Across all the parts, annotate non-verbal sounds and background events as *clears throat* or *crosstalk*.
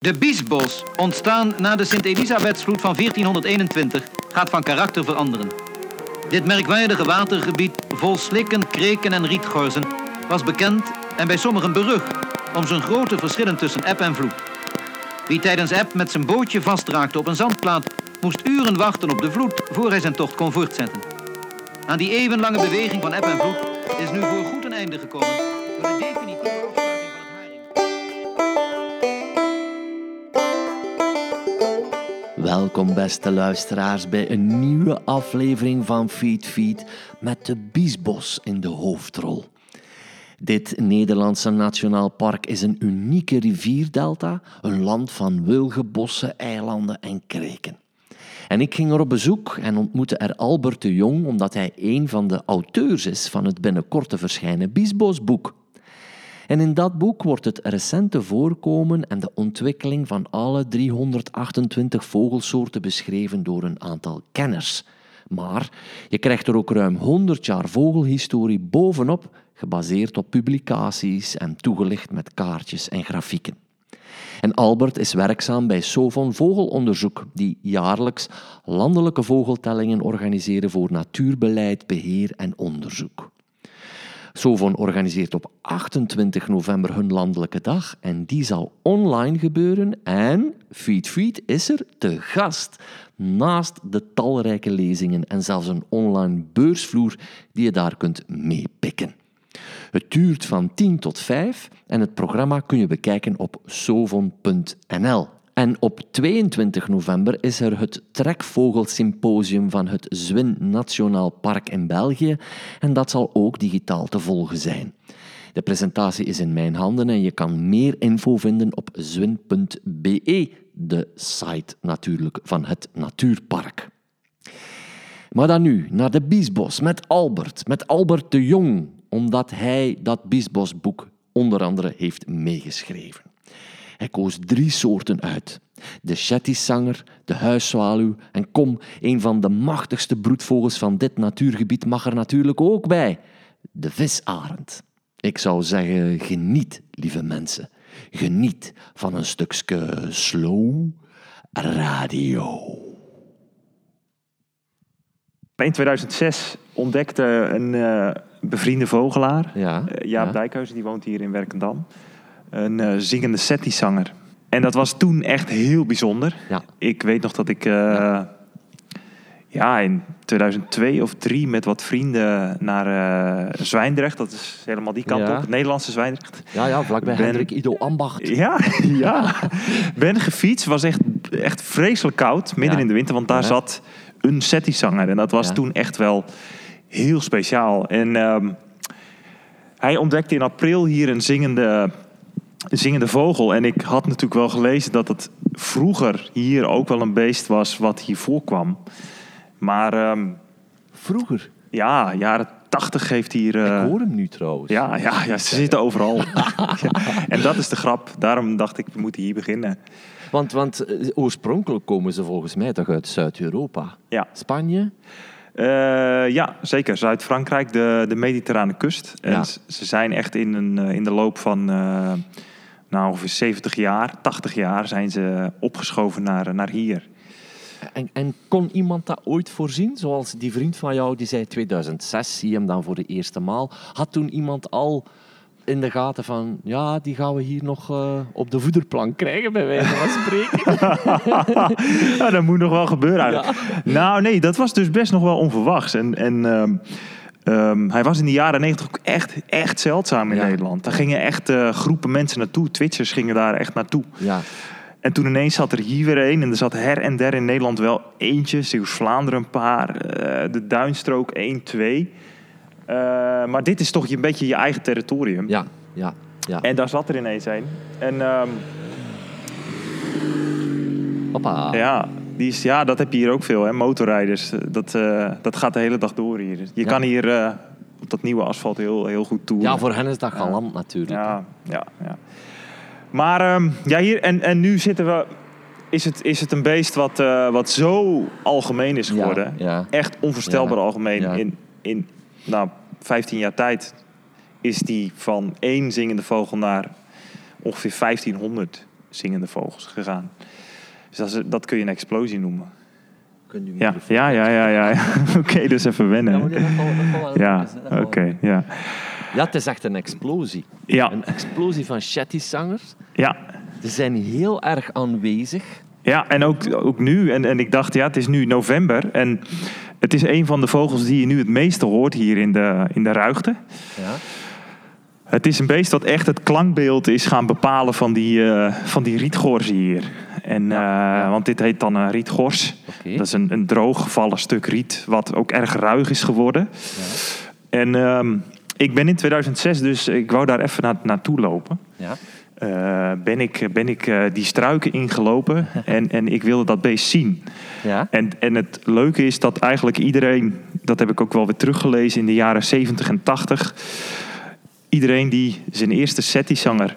De Biesbos, ontstaan na de Sint-Elisabethsvloed van 1421, gaat van karakter veranderen. Dit merkwaardige watergebied, vol slikken, kreken en rietgorzen, was bekend en bij sommigen berucht om zijn grote verschillen tussen eb en vloed. Wie tijdens eb met zijn bootje vastraakte op een zandplaat, moest uren wachten op de vloed voor hij zijn tocht kon voortzetten. Aan die eeuwenlange beweging van eb en vloed is nu voor goed een einde gekomen door de definitieve Welkom beste luisteraars bij een nieuwe aflevering van Feed Feed met de Biesbos in de hoofdrol. Dit Nederlandse nationaal park is een unieke rivierdelta, een land van wilgenbossen, eilanden en kreken. En ik ging er op bezoek en ontmoette er Albert de Jong omdat hij een van de auteurs is van het binnenkort te verschijnen Biesbosboek. En in dat boek wordt het recente voorkomen en de ontwikkeling van alle 328 vogelsoorten beschreven door een aantal kenners. Maar je krijgt er ook ruim 100 jaar vogelhistorie bovenop, gebaseerd op publicaties en toegelicht met kaartjes en grafieken. En Albert is werkzaam bij Sovon Vogelonderzoek, die jaarlijks landelijke vogeltellingen organiseren voor natuurbeleid, beheer en onderzoek. Sovon organiseert op 28 november hun landelijke dag en die zal online gebeuren en Feed is er te gast. Naast de talrijke lezingen en zelfs een online beursvloer die je daar kunt meepikken. Het duurt van 10 tot 5 en het programma kun je bekijken op sovon.nl. En op 22 november is er het Trekvogelsymposium van het Zwin Nationaal Park in België en dat zal ook digitaal te volgen zijn. De presentatie is in mijn handen en je kan meer info vinden op zwin.be, de site natuurlijk van het natuurpark. Maar dan nu naar de Biesbos met Albert, met Albert de Jong, omdat hij dat Biesbosboek onder andere heeft meegeschreven. Hij koos drie soorten uit. De shettysanger, de huiszwaluw en kom, een van de machtigste broedvogels van dit natuurgebied mag er natuurlijk ook bij. De visarend. Ik zou zeggen, geniet, lieve mensen. Geniet van een stukje slow radio. In 2006 ontdekte een eh, bevriende vogelaar, Ja, eh, Jaap ja. Dijkhuizen, die woont hier in Werkendam, een eh, zingende settizanger. En dat was toen echt heel bijzonder. Ja. Ik weet nog dat ik eh, ja. in 2002 of 3 met wat vrienden naar eh, Zwijndrecht, dat is helemaal die kant Ja. op, het Nederlandse Zwijndrecht. Ja, ja, vlakbij Ben- Hendrik Ido Ambacht. Ja, *laughs* ja. Ben gefietst, was echt, echt vreselijk koud, midden in de winter, want daar zat een settizanger. En dat was toen echt wel heel speciaal. En ehm, hij ontdekte in april hier een zingende, zingende vogel. En ik had natuurlijk wel gelezen dat het vroeger hier ook wel een beest was wat hier voorkwam. Maar ehm, Vroeger. ja, jaren tachtig heeft hier... eh, Ik hoor hem nu trouwens. ja, ja, ja, ze zitten overal. Ja, *laughs* *laughs* En dat is de grap. Daarom dacht ik, we moeten hier beginnen. Want, want eh, oorspronkelijk komen ze volgens mij toch uit Zuid-Europa. Ja, Spanje? Eh, ja zeker. Zuid-Frankrijk, de, de mediterrane kust. En Ja. ze zijn echt in, een, in de loop van eh, nou, ongeveer 70 jaar, 80 jaar... zijn ze opgeschoven naar, naar hier. En, en kon iemand dat ooit voorzien? Zoals die vriend van jou, die zei 2006, zie je hem dan voor de eerste maal. Had toen iemand al in de gaten van, ja, die gaan we hier nog eh, op de voederplank krijgen, bij wijze van spreken? *laughs* ja, dat moet nog wel gebeuren eigenlijk. Nou nee, dat was dus best nog wel onverwachts. En, en ehm, ehm, hij was in de jaren 90 ook echt, echt zeldzaam in Ja. Nederland. Daar gingen echt eh, groepen mensen naartoe. Twitchers gingen daar echt naartoe. ja. En toen ineens zat er hier weer een. En er zat her en der in Nederland wel eentje. Zeeuws-Vlaanderen een paar. eh, de Duinstrook 1, 2. Eh, maar dit is toch een beetje je eigen territorium. Ja, ja, ja. En daar zat er ineens een. En ehm, Hoppa. ja, die is, ja, dat heb je hier ook veel. Hè? Motorrijders. eh, Dat, eh, dat gaat de hele dag door hier. Je Ja. kan hier eh, op dat nieuwe asfalt heel, heel goed toeren. Ja, voor hen is dat galant natuurlijk. Ja, ja, ja. Maar ehm, ja, hier en, en nu zitten we. Is het, is het een beest wat, wat zo algemeen is geworden? ja. Echt onvoorstelbaar Ja, algemeen. In, in nou, 15 jaar tijd is die van één zingende vogel naar ongeveer 1500 zingende vogels gegaan. Dus dat, is, dat kun je een explosie noemen. Kunt u Ja, ja, ja, ja. ja. *laughs* Oké, dus even wennen. Ja, oké, ja. Ja, het is echt een explosie. Ja, Een explosie van shetty-zangers. ja. Ze zijn heel erg aanwezig. Ja, en ook, ook nu. En, en ik dacht, ja, het is nu november. En het is een van de vogels die je nu het meeste hoort hier in de, in de ruigte. Ja. Het is een beest dat echt het klankbeeld is gaan bepalen van die, eh van die rietgors hier. En, Ja, eh, ja. Want dit heet dan een rietgors. Oké. Dat is een, een droog gevallen stuk riet, wat ook erg ruig is geworden. En ehm, ik ben in 2006, dus ik wou daar even na, naartoe lopen. Ja. Eh, ben ik, ben ik eh, die struiken ingelopen *laughs* en, en ik wilde dat beest zien. Ja. En, en het leuke is dat eigenlijk iedereen, dat heb ik ook wel weer teruggelezen in de jaren 70 en 80. Iedereen die zijn eerste Setti-zanger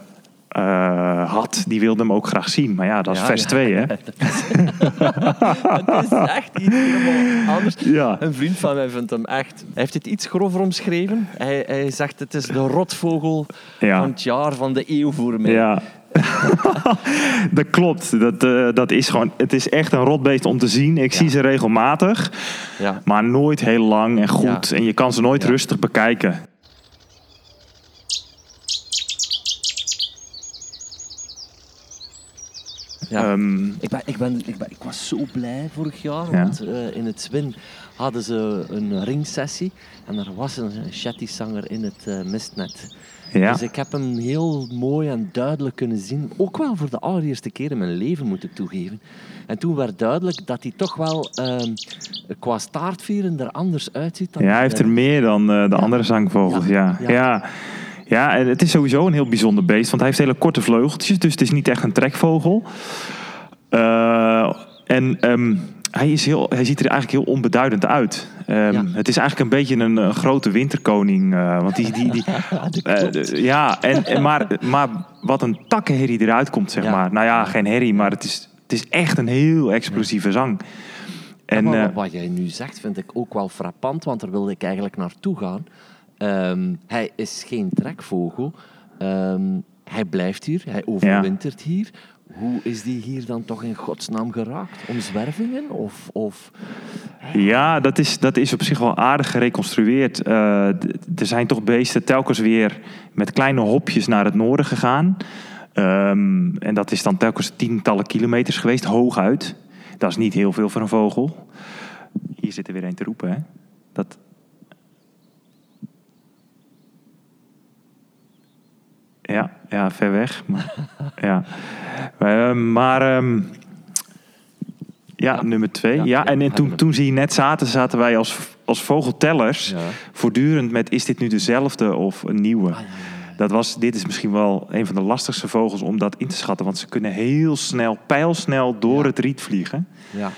eh, had, die wilde hem ook graag zien. Maar ja, dat is Ja, vers ja. 2, hè? *laughs* Het is echt iets helemaal anders. Ja. Een vriend van mij vindt hem echt... Hij heeft het iets grover omschreven. Hij, hij zegt het is de rotvogel van het jaar, van de eeuw voor mij. Ja. *laughs* dat klopt. Dat, eh, dat is gewoon, het is echt een rotbeest om te zien. Ik Ja. zie ze regelmatig, Ja. maar nooit heel lang en goed. Ja. En je kan ze nooit rustig bekijken. Ja. Ehm, Ik, ben, ik, ben, ik, ben, ik was zo blij vorig jaar, Ja. want eh, in het Zwin hadden ze een ringsessie en er was een shetty-zanger in het eh, mistnet. ja. Dus ik heb hem heel mooi en duidelijk kunnen zien. Ook wel voor de allereerste keer in mijn leven, moet ik toegeven. En toen werd duidelijk dat hij toch wel ehm, qua staartvieren er anders uitziet. Dan Ja, hij heeft er meer dan eh, de andere zangvogels. Ja. Ja. Ja. Ja. Ja. en het is sowieso een heel bijzonder beest, want hij heeft hele korte vleugeltjes, dus het is niet echt een trekvogel. Eh, en ehm, hij, is heel, hij ziet er eigenlijk heel onbeduidend uit. Ehm, Ja. Het is eigenlijk een beetje een, grote winterkoning. eh, want die, die, die, *laughs* dat eh, ja, en, en maar, maar wat een takkenherrie eruit komt, zeg Ja. maar. Nou ja, geen herrie, maar het is, het is echt een heel explosieve zang. En, wat jij nu zegt, vind ik ook wel frappant, want daar wilde ik eigenlijk naartoe gaan. Ehm, hij is geen trekvogel. Ehm, hij blijft hier, hij overwintert hier. Hoe is die hier dan toch in godsnaam geraakt? Omzwervingen? Of, of... Ja, dat is, dat is op zich wel aardig gereconstrueerd. Eh, er zijn toch beesten telkens weer met kleine hopjes naar het noorden gegaan. Ehm, en dat is dan telkens tientallen kilometers geweest, hooguit. Dat is niet heel veel voor een vogel. Hier zit er weer een te roepen, hè? Dat... Ja, ja, ver weg. Maar, *laughs* ja. Ehm, maar ehm, ja, Ja. nummer twee. Ja, en, en toen, toen ze hier net zaten, zaten wij als, als vogeltellers Ja. voortdurend met is dit nu dezelfde of een nieuwe. Ah, ja. Dat was, dit is misschien wel een van de lastigste vogels om dat in te schatten. Want ze kunnen heel snel, pijlsnel door het riet vliegen. Ja.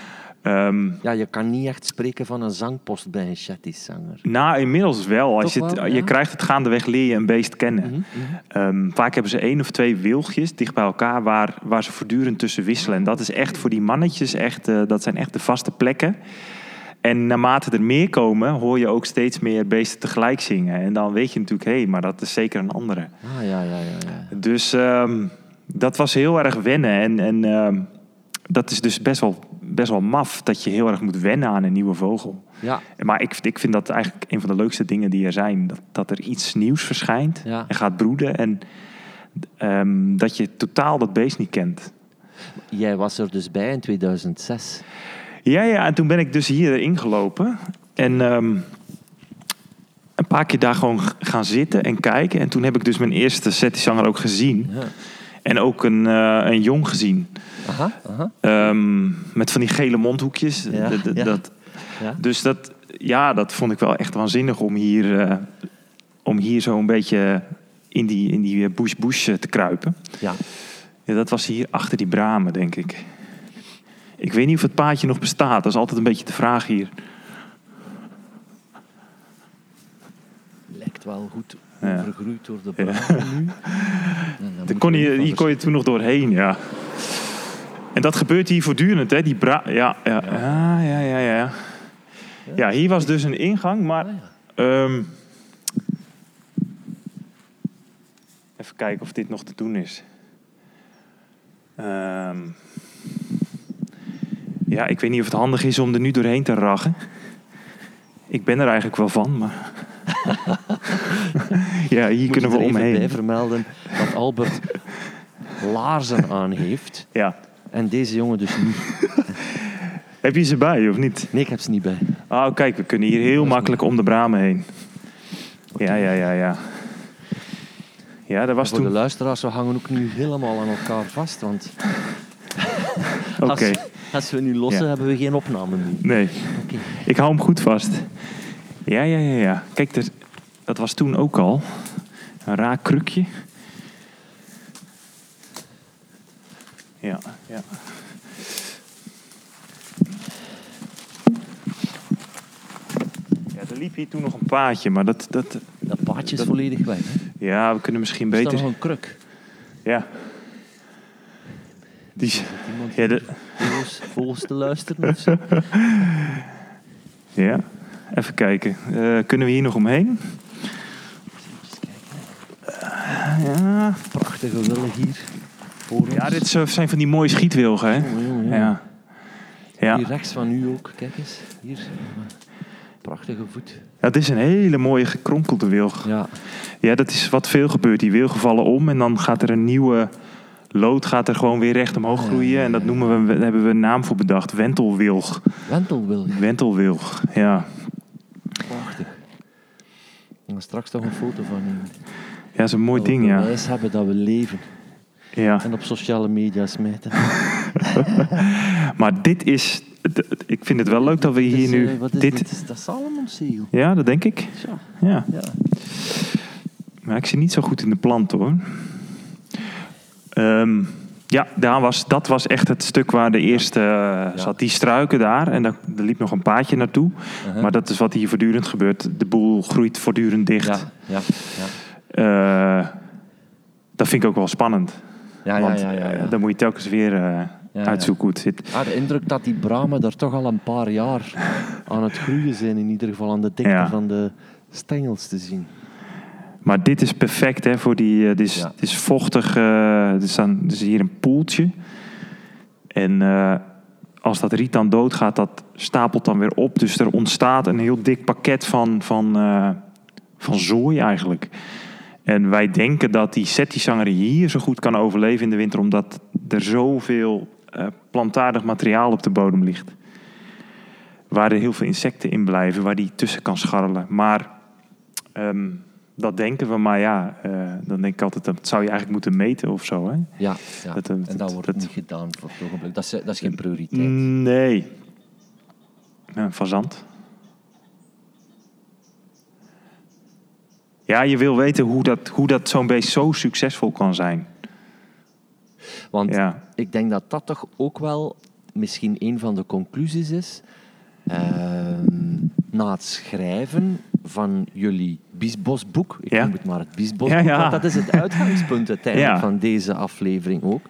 Ehm, ja, je kan niet echt spreken van een zangpost bij een shetty-zanger. nou, inmiddels wel. Als je, het- wel, je krijgt het gaandeweg leer je een beest kennen. Mhm, mhm. Ehm, vaak hebben ze één of twee wilgjes dicht bij elkaar waar, waar ze voortdurend tussen wisselen. En dat is echt voor die mannetjes, echt, eh, dat zijn echt de vaste plekken. En naarmate er meer komen, hoor je ook steeds meer beesten tegelijk zingen. En dan weet je natuurlijk, hé, maar dat is zeker een andere. Ah, ja, ja, ja. ja. Dus ehm, dat was heel erg wennen. En, en dat is dus best wel, best wel maf dat je heel erg moet wennen aan een nieuwe vogel. ja. Maar ik, ik vind dat eigenlijk een van de leukste dingen die er zijn. Dat, dat er iets nieuws verschijnt Ja. en gaat broeden. En ehm, dat je totaal dat beest niet kent. Jij was er dus bij in 2006. Ja, ja, en toen ben ik dus hier ingelopen. En ehm, een paar keer daar gewoon gaan zitten en kijken. En toen heb ik dus mijn eerste settizanger ook gezien. Ja. En ook een, eh, een jong gezien. Aha, aha. Ehm, met van die gele mondhoekjes. Ja, ja. Dat, Ja. dus dat, ja, dat vond ik wel echt waanzinnig om hier, eh, om hier zo een beetje in die, in die bush-bush te kruipen. Ja. Ja, dat was hier achter die bramen, denk ik. Ik weet niet of het paadje nog bestaat. Dat is altijd een beetje de vraag hier. Lijkt wel goed Ja. overgroeid door de bramen nu. *laughs* En dan kon je hier kon je toen nog doorheen, ja. En dat gebeurt hier voortdurend, hè? Die bra ja, ja, ja, ja, ja, ja. Ja, hier was dus een ingang, maar... Ah, ehm, even kijken of dit nog te doen is. Ehm, ja, ik weet niet of het handig is om er nu doorheen te rachen. Ik ben er eigenlijk wel van, maar... *laughs* ja, hier kunnen we omheen. vermelden dat Albert laarzen aan heeft. Ja. En deze jongen dus niet. *laughs* Heb je ze bij, of niet? Nee, ik heb ze niet bij. Oh, kijk, we kunnen hier heel makkelijk om de bramen heen. Ja, ja, ja, ja. Ja, dat was Voor de toen... luisteraars, we hangen ook nu helemaal aan elkaar vast. Want *laughs* Oké, als, als we nu lossen, Ja. hebben we geen opname meer. nee. Oké. Ik hou hem goed vast. Ja, ja, ja, ja. Kijk, er- dat was toen ook al. Een raar krukje. Ja, ja. Ja, er liep hier toen nog een paadje, maar dat... dat Dat paadje is Dat- volledig weg. Hè? ja, we kunnen misschien Er beter... nog een kruk. Ja. Die, is- iemand ja, de, vogels, vogels te luisteren of zo? ja, even kijken. Eh, kunnen we hier nog omheen? Eens kijken. Ja, Prachtige willen hier. Voor ja dit zijn van die mooie schietwilgen, hè? Jongen, jongen, jongen. Ja. Ja. Hier rechts van u ook, kijk eens. Hier. Prachtige voet. ja, het is een hele mooie gekronkelde wilg. Ja, Ja, dat is wat veel gebeurt. Die wilgen vallen om en dan gaat er een nieuwe lood gaat er gewoon weer recht omhoog groeien. ja, En dat noemen we, daar hebben we een naam voor bedacht. Wentelwilg. wentelwilg. Wentelwilg, ja. Prachtig. Ik ga straks toch een foto van nemen. Ja, dat is een mooi Dat we ding, ja. hebben dat we leven. Ja. En op sociale media smijten. *laughs* Maar dit is... Ik vind het wel leuk dat we Dit hier is, nu... eh, is dit, dit? Is dat Salomonzegel? Ja, dat denk ik. Tja, Ja. ja. Maar ik zie niet zo goed in de plant hoor. Ehm, ja, daar was, dat was echt het stuk waar de eerste eh, zat. Die struiken daar en daar, er liep nog een paadje naartoe. Uh-huh. Maar dat is wat hier voortdurend gebeurt. De boel groeit voortdurend dicht. Ja, ja, ja. Eh, dat vind ik ook wel spannend. Ja, ja, want ja, ja, ja. eh, dan moet je telkens weer ja. uitzoeken hoe het zit. Ah, de indruk dat die bramen er toch al een paar jaar aan het groeien zijn. In ieder geval aan de dikte Ja. van de stengels te zien. Maar dit is perfect hè, voor die. dit, is, Ja. het is vochtig. er, staan, er is hier een poeltje. En als dat riet dan doodgaat, dat stapelt dan weer op. Dus er ontstaat een heel dik pakket van, van, van zooi eigenlijk. En wij denken dat die settisanger hier zo goed kan overleven in de winter, omdat er zoveel eh, plantaardig materiaal op de bodem ligt. Waar er heel veel insecten in blijven, waar die tussen kan scharrelen. Maar ehm, dat denken we, maar ja, eh, dan denk ik altijd, dat zou je eigenlijk moeten meten of zo. Hè? Ja, ja. Dat, eh, en dat wordt dat- niet gedaan voor het ogenblik. Dat is, dat is geen prioriteit. Nee. Een fazant. Ja, je wil weten hoe dat, hoe dat zo'n beest zo succesvol kan zijn. Want Ja, ik denk dat dat toch ook wel misschien een van de conclusies is. Ehm, na het schrijven van jullie Biesbosboek, ik Ja. noem het maar het Biesbosboek, Ja, want dat is het uitgangspunt uiteindelijk *laughs* van deze aflevering ook.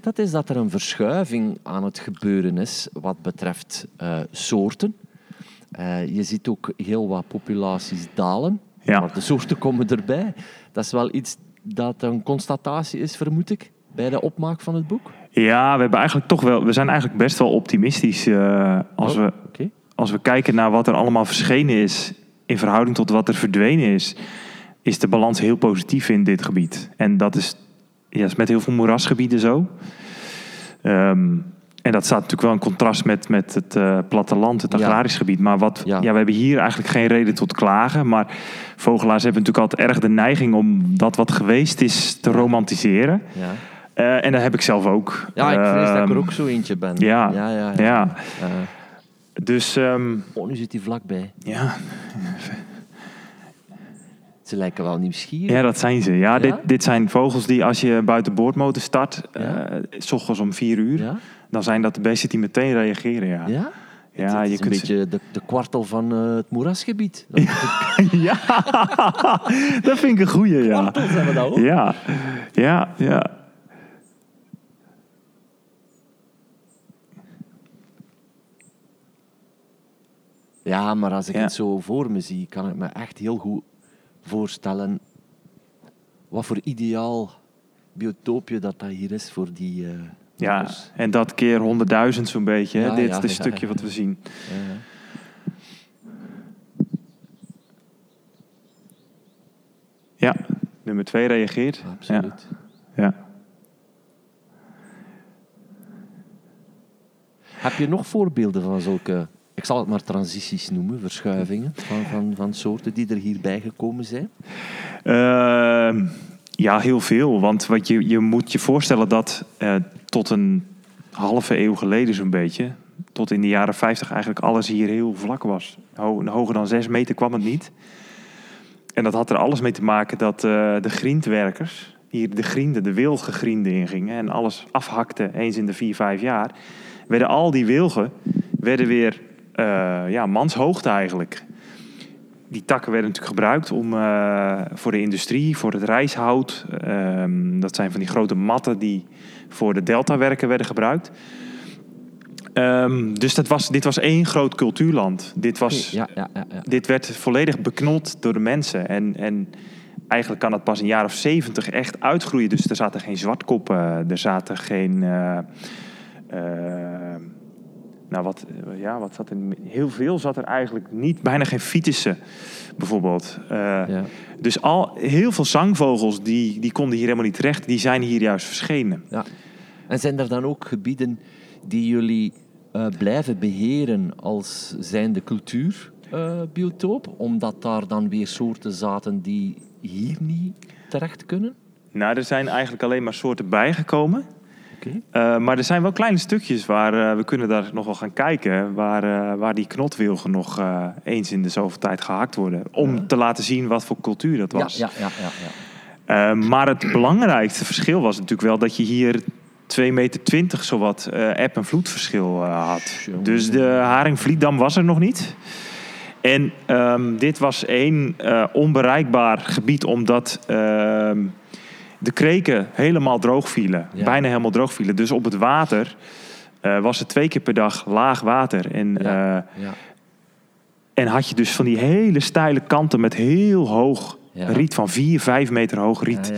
Dat is dat er een verschuiving aan het gebeuren is wat betreft eh, soorten. Eh, je ziet ook heel wat populaties dalen, Ja. de soorten komen erbij. Dat is wel iets dat een constatatie is, vermoed ik, bij de opmaak van het boek. ja we, hebben eigenlijk toch wel, we zijn eigenlijk best wel optimistisch eh, als, Oh, we, als we kijken naar wat er allemaal verschenen is in verhouding tot wat er verdwenen is. Is de balans heel positief in dit gebied. En dat is, ja, is met heel veel moerasgebieden zo. Ehm, en dat staat natuurlijk wel in contrast met, met het eh, platteland, het Ja. agrarisch gebied. Maar wat, Ja. ja. we hebben hier eigenlijk geen reden tot klagen. Maar vogelaars hebben natuurlijk altijd erg de neiging om dat wat geweest is te romantiseren. Ja. Eh, en dat heb ik zelf ook. Ja, ik vrees dat ik er Ehm, ook zo eentje ben. ja, ja, ja. ja. Dus oh, nu zit hij vlakbij. ja, Ze lijken wel nieuwsgierig. ja, dat zijn ze. Ja, Ja? Dit, dit zijn vogels die als je buiten boordmotor start, Ja. eh, s ochtends om vier uur, Ja? dan zijn dat de beesten die meteen reageren. Ja, Ja? ja het, je is een kunt ze- beetje de, de kwartel van eh, het moerasgebied. *laughs* Ja, *laughs* dat vind ik een goeie, ja. Hebben we dat ook. Ja, ja, ja. Ja, maar als ik Ja. het zo voor me zie, kan ik me echt heel goed voorstellen wat voor ideaal biotoopje dat dat hier is voor die, eh, Ja, en dat keer honderdduizend zo'n beetje. Ja, Dit ja, stukje wat we zien. ja, ja. Ja, nummer twee reageert. Absoluut. Ja. ja. Heb je nog voorbeelden van zulke, ik zal het maar transities noemen, verschuivingen van, van, van soorten die er hierbij gekomen zijn? Ehm, ja, heel veel. Want wat je, je moet je voorstellen dat eh, tot een halve eeuw geleden zo'n beetje... tot in de jaren 50 eigenlijk alles hier heel vlak was. Ho- hoger dan zes meter kwam het niet. En dat had er alles mee te maken dat eh, de grindwerkers... hier de grienden, de wilggegrienden ingingen... en alles afhakten eens in de vier, vijf jaar... werden al die wilgen werden weer ja, manshoogte eigenlijk die takken werden natuurlijk gebruikt om, eh, voor de industrie, voor het rijshout. Ehm, dat zijn van die grote matten die voor de deltawerken werden gebruikt. Ehm, dus dat was, dit was één groot cultuurland. Dit, was, Ja, ja, ja, ja. dit werd volledig beknot door de mensen. En, en eigenlijk kan het pas een jaar of zeventig echt uitgroeien. Dus er zaten geen zwartkoppen, er zaten geen... eh, eh, nou, wat, eh, ja, wat zat er? Heel veel zat er eigenlijk niet. Bijna geen fietsen, bijvoorbeeld. Eh, ja. Dus al, heel veel zangvogels die, die konden hier helemaal niet terecht. Die zijn hier juist verschenen. Ja. En zijn er dan ook gebieden die jullie eh, blijven beheren als zijnde cultuurbiotoop? omdat daar dan weer soorten zaten die hier niet terecht kunnen? Nou, er zijn eigenlijk alleen maar soorten bijgekomen. Eh, maar er zijn wel kleine stukjes waar eh, we kunnen daar nog wel gaan kijken. Waar, eh, waar die knotwilgen nog eens in de zoveel tijd gehakt worden. Om te laten zien wat voor cultuur dat was. ja, ja, ja, ja. Maar het belangrijkste verschil was natuurlijk wel dat je hier 2,20 meter zowat eh eb- en vloedverschil had. Jongen. Dus de Haringvlietdam was er nog niet. En ehm, dit was één onbereikbaar gebied omdat ehm, de kreken helemaal droog vielen. Ja. Bijna helemaal droog vielen. Dus op het water eh, was het twee keer per dag laag water. En, Ja. eh, ja. en had je dus van die hele steile kanten met heel hoog riet van 4, 5 meter hoog riet.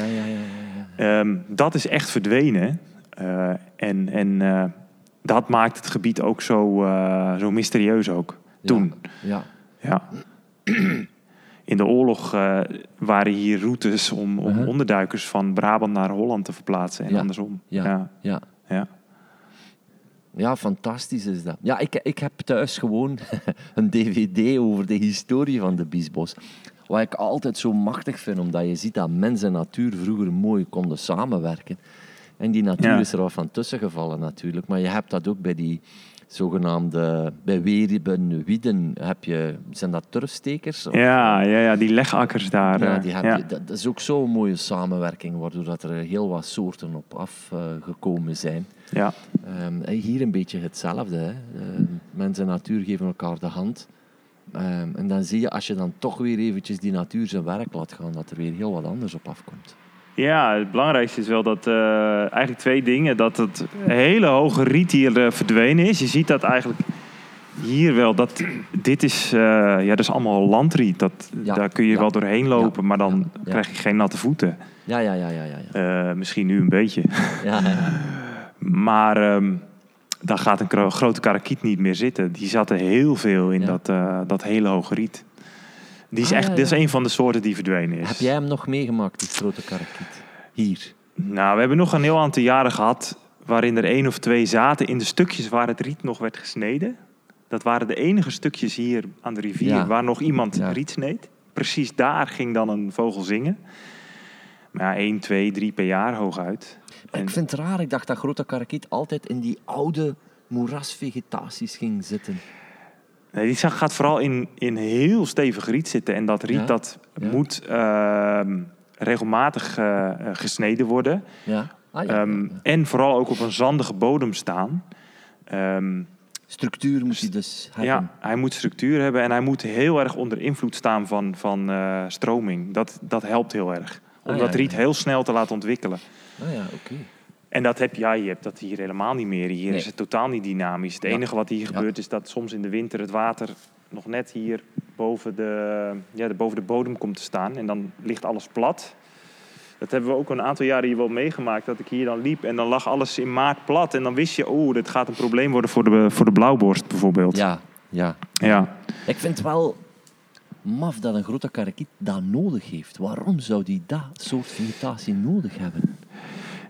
Ehm, dat is echt verdwenen. Eh, en en dat maakt het gebied ook zo, zo mysterieus ook. Toen. Ja, Ja. *clears throat* In de oorlog eh, waren hier routes om, om Uh-huh. onderduikers van Brabant naar Holland te verplaatsen. En Ja. andersom. ja, Ja. ja. Ja. Fantastisch is dat. Ja, ik, ik heb thuis gewoon *laughs* een dvd over de historie van de Biesbos. Wat ik altijd zo machtig vind, omdat je ziet dat mens en natuur vroeger mooi konden samenwerken. En die natuur Ja. is er wat van tussen gevallen natuurlijk. Maar je hebt dat ook bij die zogenaamde... Bij Weriben, Wieden, heb je... Zijn dat turfstekers? Of- Ja, ja, ja, die legakkers daar. Ja, eh, die heb ja. je, dat, is ook zo'n mooie samenwerking, waardoor dat er heel wat soorten op afgekomen zijn. Ja. Ehm, hier een beetje hetzelfde. Hè. Ehm, mens en natuur geven elkaar de hand. Ehm, en dan zie je, als je dan toch weer eventjes die natuur zijn werk laat gaan, dat er weer heel wat anders op afkomt. Ja, het belangrijkste is wel dat eh, eigenlijk twee dingen. Dat het hele hoge riet hier eh, verdwenen is. Je ziet dat eigenlijk hier wel. Dat, dit is, eh, ja, dat is allemaal landriet. Dat, Ja, Daar kun je ja. wel doorheen lopen, maar dan krijg je geen natte voeten. Ja, ja, ja, ja, ja. ja. Misschien nu een beetje. ja. *laughs* Maar ehm daar gaat een grote karakiet niet meer zitten. Die zat er heel veel in dat, dat hele hoge riet. Die is Ah, echt, ja, Dit is een van de soorten die verdwenen is. Heb jij hem nog meegemaakt, die grote karakiet? Hier. Nou, we hebben nog een heel aantal jaren gehad waarin er één of twee zaten in de stukjes waar het riet nog werd gesneden. Dat waren de enige stukjes hier aan de rivier Ja. waar nog iemand Ja. riet sneed. Precies daar ging dan een vogel zingen. Maar ja, één, twee, drie per jaar hooguit. Maar En- ik vind het raar, ik dacht dat grote karakiet altijd in die oude moerasvegetaties ging zitten. Nee, die gaat vooral in, in heel stevig riet zitten. En dat riet Ja. dat Ja. moet ehm, regelmatig eh, eh, gesneden worden. Ja? Ah, Ehm, ja. En vooral ook op een zandige bodem staan. Ehm, Structuur moet hij dus hebben. Ja, hij moet structuur hebben en hij moet heel erg onder invloed staan van, van eh, stroming. Dat, dat helpt heel erg. Om Ah, dat riet heel snel te laten ontwikkelen. Ah ja, oké. En dat heb, ja, je hebt dat hier helemaal niet meer. Hier Nee. is het totaal niet dynamisch. Het Ja. enige wat hier Ja. gebeurt is dat soms in de winter het water nog net hier boven de, ja, de, boven de bodem komt te staan. En dan ligt alles plat. Dat hebben we ook een aantal jaren hier wel meegemaakt. Dat ik hier dan liep en dan lag alles in maart plat. En dan wist je, oh, dit gaat een probleem worden voor de, voor de blauwborst bijvoorbeeld. Ja, ja. ja. Ik vind het wel maf dat een grote karakiet dat nodig heeft. Waarom zou die dat soort vegetatie nodig hebben?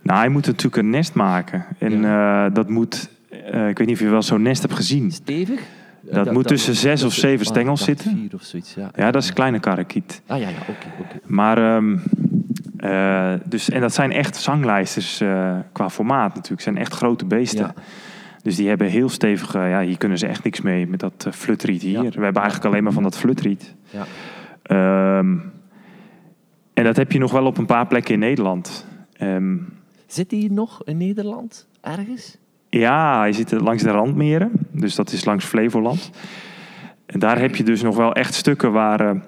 Nou, hij moet natuurlijk een nest maken. En eh, dat moet, eh, ik weet niet of je wel zo'n nest hebt gezien. Stevig? Dat moet tussen zes of zeven stengels zitten. Vier of zoiets, ja. Ja, dat is een kleine karakiet. Ah ja, ja, oké, oké. Maar, ehm, eh, dus, en dat zijn echt zanglijsters qua formaat natuurlijk. zijn echt grote beesten. Ja. Dus die hebben heel stevige, ja, hier kunnen ze echt niks mee met dat uh, flutriet hier. Ja. We hebben eigenlijk alleen maar van dat flutriet. Ja. Ehm, en dat heb je nog wel op een paar plekken in Nederland. Ehm, Zit die nog in Nederland? Ergens? Ja, hij zit langs de randmeren. Dus dat is langs Flevoland. En daar heb je dus nog wel echt stukken waar eh,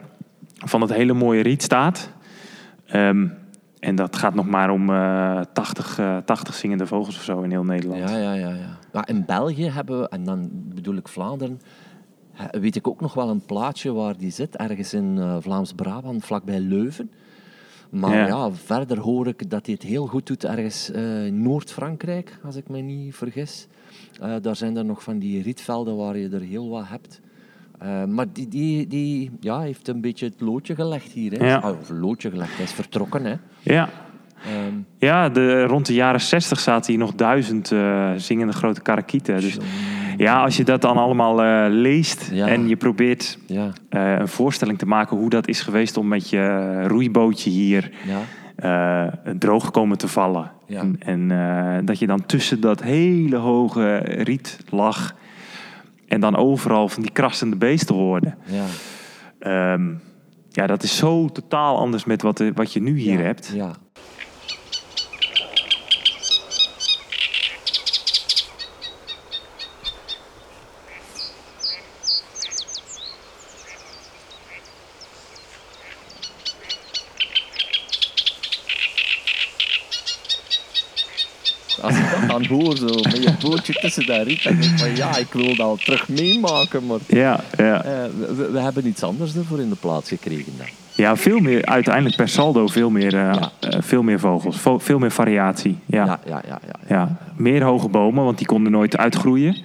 van het hele mooie riet staat. Ehm, en dat gaat nog maar om eh 80, eh, 80 zingende vogels of zo in heel Nederland. Ja, ja, ja. ja. Maar in België hebben we, en dan bedoel ik Vlaanderen, weet ik ook nog wel een plaatsje waar die zit, ergens in eh, Vlaams-Brabant, vlakbij Leuven. Maar Ja. ja. verder hoor ik dat hij het heel goed doet ergens eh, in Noord-Frankrijk, als ik me niet vergis. Eh, daar zijn er nog van die rietvelden waar je er heel wat hebt. Eh, maar die, die, die ja, heeft een beetje het loodje gelegd hier. Hè. Ja. Ah, Of loodje gelegd, hij is vertrokken. Hè. Ja, Ehm, ja de, rond de jaren 60 zaten hier nog duizend eh, zingende grote karakieten. Dus ja, als je dat dan allemaal eh, leest Ja. en je probeert ja, eh, een voorstelling te maken hoe dat is geweest om met je roeibootje hier ja, eh, droog komen te vallen. En, en dat je dan tussen dat hele hoge riet lag en dan overal van die krassende beesten hoorde. ja. Ehm, ja, dat is zo totaal anders met wat, wat je nu hier ja, hebt. Als ik dat dan hoor, zo, met je bootje tussen dat riet, dan denk ik van ja, ik wil dat terug meemaken, maar Ja, ja. eh, we, we hebben iets anders ervoor in de plaats gekregen dan. ja, veel meer, uiteindelijk per saldo veel meer, eh, Ja. eh, veel meer vogels, vo- veel meer variatie. Ja. Ja, ja, ja. ja, Ja, meer hoge bomen, want die konden nooit uitgroeien.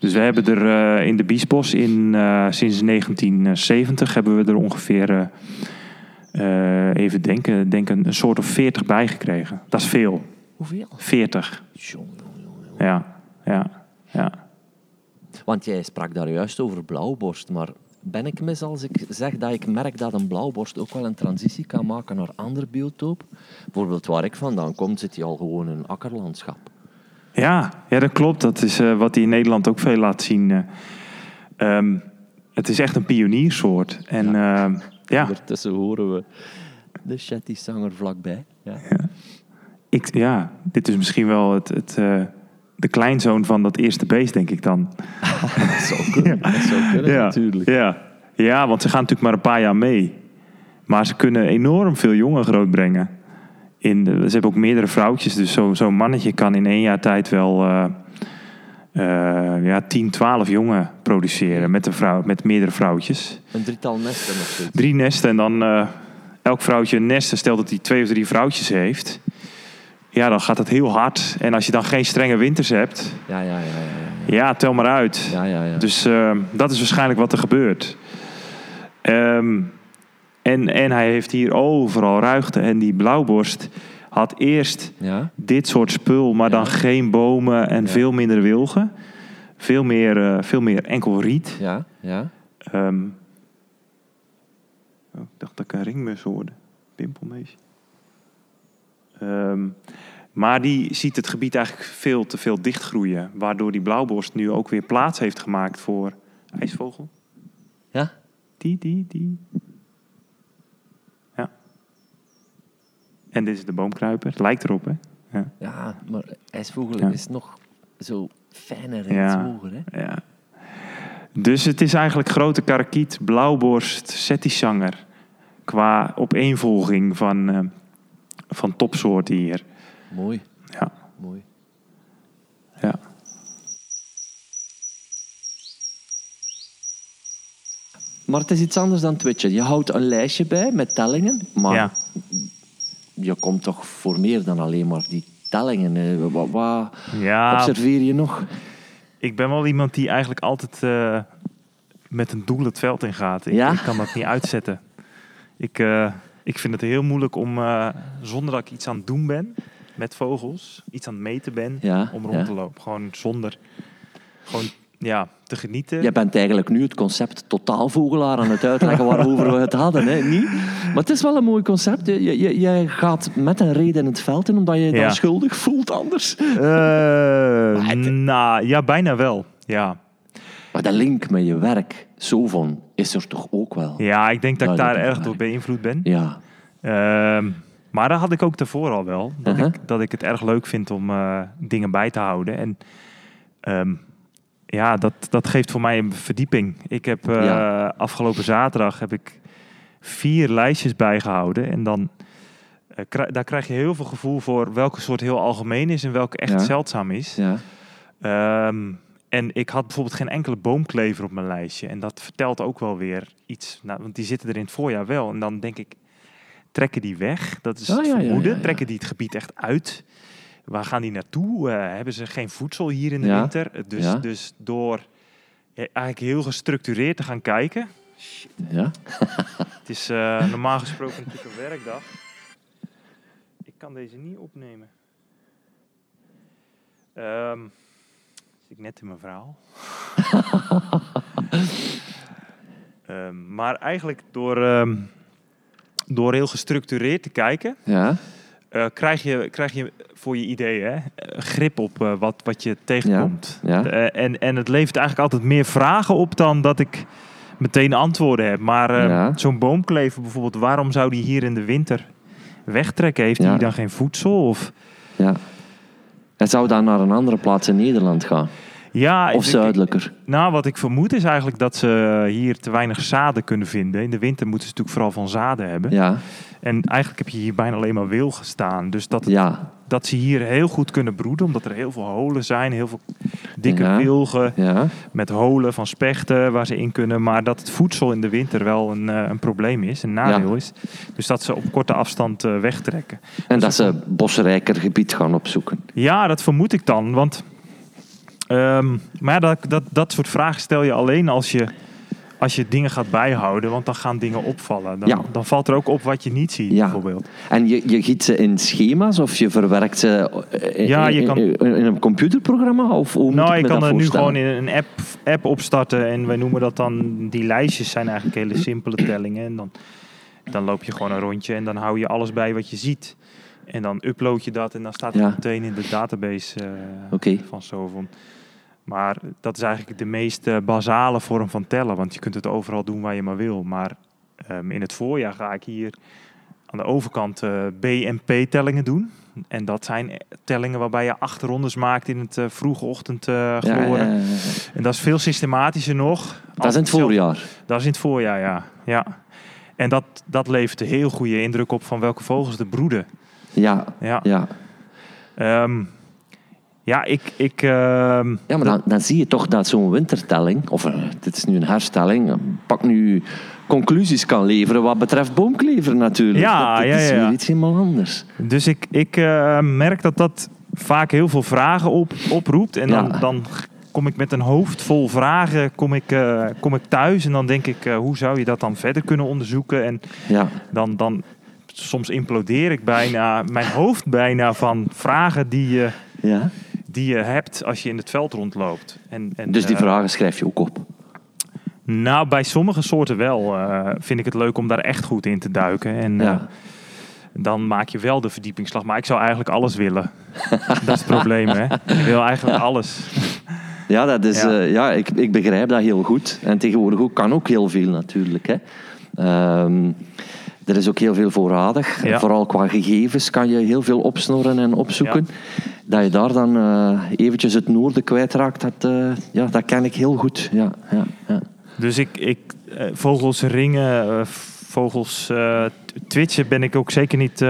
Dus we hebben er in de Biesbos in, sinds 1970 hebben we er ongeveer, even denken, denken, een soort of 40 bij gekregen. Dat is veel. Hoeveel? 40. Jongen, jongen, jongen. Ja, ja, ja. Want jij sprak daar juist over blauwborst, maar ben ik mis als ik zeg dat ik merk dat een blauwborst ook wel een transitie kan maken naar ander biotoop? Bijvoorbeeld waar ik vandaan kom, zit hij al gewoon in een akkerlandschap. Ja, ja, dat klopt. Dat is eh, wat hij in Nederland ook veel laat zien. eh. Ehm, het is echt een pioniersoort. En ja, ja Ondertussen horen we de Shetty-zanger vlakbij. Ja. Ik, ja, dit is misschien wel het, het, eh, de kleinzoon van dat eerste beest, denk ik dan. Dat *laughs* zou kunnen, dat zou kunnen ja, natuurlijk. Ja. ja, want ze gaan natuurlijk maar een paar jaar mee. Maar ze kunnen enorm veel jongen grootbrengen. In de, ze hebben ook meerdere vrouwtjes. Dus zo- zo'n mannetje kan in één jaar tijd wel eh, eh, ja, 10, 12 jongen produceren. Met, een vrouw, met meerdere vrouwtjes. Een drietal nesten of. Drie nesten en dan elk vrouwtje een nest. Stel dat hij twee of drie vrouwtjes heeft. Ja, dan gaat het heel hard. En als je dan geen strenge winters hebt. Ja, ja, ja. ja, Ja, tel maar uit. ja. ja, ja, ja. Dus eh, dat is waarschijnlijk wat er gebeurt. Ehm, en, en hij heeft hier overal ruigte. En die blauwborst had eerst ja? dit soort spul, maar dan Ja. geen bomen en Ja. veel minder wilgen. Veel meer, eh, veel meer enkel riet. Ja, ja. Ehm, oh, ik dacht dat ik een ringmus hoorde. Pimpelmees. Ehm, maar die ziet het gebied eigenlijk veel te veel dichtgroeien. Waardoor die blauwborst nu ook weer plaats heeft gemaakt voor ijsvogel. Ja? Die, die, die. Ja. En dit is de boomkruiper. Het lijkt erop, hè? Ja. Ja, maar ijsvogel Ja. is nog zo fijner en Ja. hoger, hè? ja. Dus het is eigenlijk grote karakiet, blauwborst, settisanger. Qua opeenvolging van, eh, van topsoorten hier. Mooi, Ja, mooi. ja. Maar het is iets anders dan Twitchen. Je houdt een lijstje bij met tellingen, maar ja. je komt toch voor meer dan alleen maar die tellingen. Wat, wat Ja, observeer je nog? ik ben wel iemand die eigenlijk altijd eh, met een doel het veld in gaat. Ik, Ja? ik kan dat niet uitzetten. Ik, eh, ik vind het heel moeilijk om, eh, zonder dat ik iets aan het doen ben met vogels, iets aan het meten ben, Ja, om rond ja. te lopen. Gewoon zonder, gewoon ja, te genieten. Je bent eigenlijk nu het concept totaalvogelaar aan het uitleggen waarover we het hadden. Hè? Niet? Maar het is wel een mooi concept. Je, je, je gaat met een reden in het veld in, omdat je je dan schuldig voelt anders. *laughs* Het- nou, ja, bijna wel. Ja. Maar de link met je werk, zo van, is er toch ook wel? ja, ik denk dat ik daar erg door beïnvloed ben. Ja. Ehm, maar dat had ik ook daarvoor al wel. Dat, Uh-huh. ik, dat ik het erg leuk vind om eh, dingen bij te houden. En ehm, ja, dat, dat geeft voor mij een verdieping. Ik heb eh, Ja. afgelopen zaterdag heb ik vier lijstjes bijgehouden. En dan eh, daar krijg je heel veel gevoel voor welke soort heel algemeen is en welke echt Ja. zeldzaam is. ja. Ehm, en ik had bijvoorbeeld geen enkele boomklever op mijn lijstje. En dat vertelt ook wel weer iets. Nou, want die zitten er in het voorjaar wel. En dan denk ik, trekken die weg? Dat is Oh, het ja, ja, vermoeden. ja, ja. Trekken die het gebied echt uit? Waar gaan die naartoe? Eh, hebben ze geen voedsel hier in de winter? Dus, dus door eh, eigenlijk heel gestructureerd te gaan kijken. ja. *laughs* Het is eh, normaal gesproken natuurlijk een werkdag. Ik kan deze niet opnemen. Zit ik net in mijn verhaal. *laughs* Ehm, maar eigenlijk door, ehm, door heel gestructureerd te kijken, ja. eh, krijg, je, krijg je voor je idee hè, eh, grip op eh, wat, wat je tegenkomt. Ja. Eh, en, en het levert eigenlijk altijd meer vragen op dan dat ik meteen antwoorden heb. Maar eh, zo'n boomklever bijvoorbeeld, waarom zou die hier in de winter wegtrekken? Heeft hij dan geen voedsel? Of, ja. Hij zou dan naar een andere plaats in Nederland gaan. ja, Of ik- zuidelijker. Nou, wat ik vermoed is eigenlijk dat ze hier te weinig zaden kunnen vinden. In de winter moeten ze natuurlijk vooral van zaden hebben. Ja. En eigenlijk heb je hier bijna alleen maar wilgen staan. Dus dat, het- Ja. Dat ze hier heel goed kunnen broeden, omdat er heel veel holen zijn. Heel veel dikke Ja. wilgen. Ja. met holen van spechten waar ze in kunnen. Maar dat het voedsel in de winter wel een, eh, een probleem is, een nadeel Ja. is. Dus dat ze op korte afstand eh, wegtrekken. En dat ze bosrijker gebied gaan opzoeken. Ja, dat vermoed ik dan. Want ehm, maar dat, dat, dat soort vragen stel je alleen als je, als je dingen gaat bijhouden. Want dan gaan dingen opvallen. Dan, Ja. dan valt er ook op wat je niet ziet, Ja. bijvoorbeeld. En je, je giet ze in schema's of je verwerkt ze in, Ja, je kan- in, in een computerprogramma? Of hoe Nou, ik je kan er nu gewoon in een app, app opstarten. En wij noemen dat dan... Die lijstjes zijn eigenlijk hele simpele tellingen. En dan, dan loop je gewoon een rondje. En dan hou je alles bij wat je ziet. En dan upload je dat. En dan staat het Ja. meteen in de database eh, Oké. van Sovon. Maar dat is eigenlijk de meest eh, basale vorm van tellen. Want je kunt het overal doen waar je maar wil. Maar ehm, in het voorjaar ga ik hier aan de overkant eh, BNP-tellingen doen. En dat zijn eh, tellingen waarbij je acht rondes maakt in het vroege ochtend Ja, ja, ja. En dat is veel systematischer nog. Dat is in het voorjaar. Dat is in het voorjaar, ja. ja. En dat, dat levert een heel goede indruk op van welke vogels er broeden. Ja, Ja, ja. Ehm, ja ik... ik ehm, ja maar dan, dan zie je toch dat zo'n wintertelling, of eh, dit is nu een herstelling, eh, pak nu conclusies kan leveren wat betreft boomklever natuurlijk. Ja, dat, dat ja, is ja. weer iets helemaal anders. Dus ik, ik eh, merk dat dat vaak heel veel vragen op, oproept. En dan, dan kom ik met een hoofd vol vragen kom ik, kom ik thuis. En dan denk ik, hoe zou je dat dan verder kunnen onderzoeken? En Ja, dan, dan soms implodeer ik bijna, mijn hoofd bijna van vragen die je, ja. Die je hebt als je in het veld rondloopt. En, en, Dus die eh, vragen schrijf je ook op. Nou, bij sommige soorten wel eh, vind ik het leuk om daar echt goed in te duiken. En eh, Ja. dan maak je wel de verdiepingsslag. Maar ik zou eigenlijk alles willen. dat is het probleem, hè? Ik wil eigenlijk alles. Ja, dat is, Ja. ja. ja ik, ik begrijp dat heel goed. En tegenwoordig ook, kan ook heel veel natuurlijk. Hè. Ehm, er is ook heel veel voorradig. Ja. Vooral qua gegevens kan je heel veel opsnorren en opzoeken. Dat je daar dan eh, eventjes het noorden kwijtraakt, dat, eh, ja, dat ken ik heel goed. Ja, ja, ja. Dus ik, ik eh, vogels ringen, vogels t- twitchen ben ik ook zeker niet,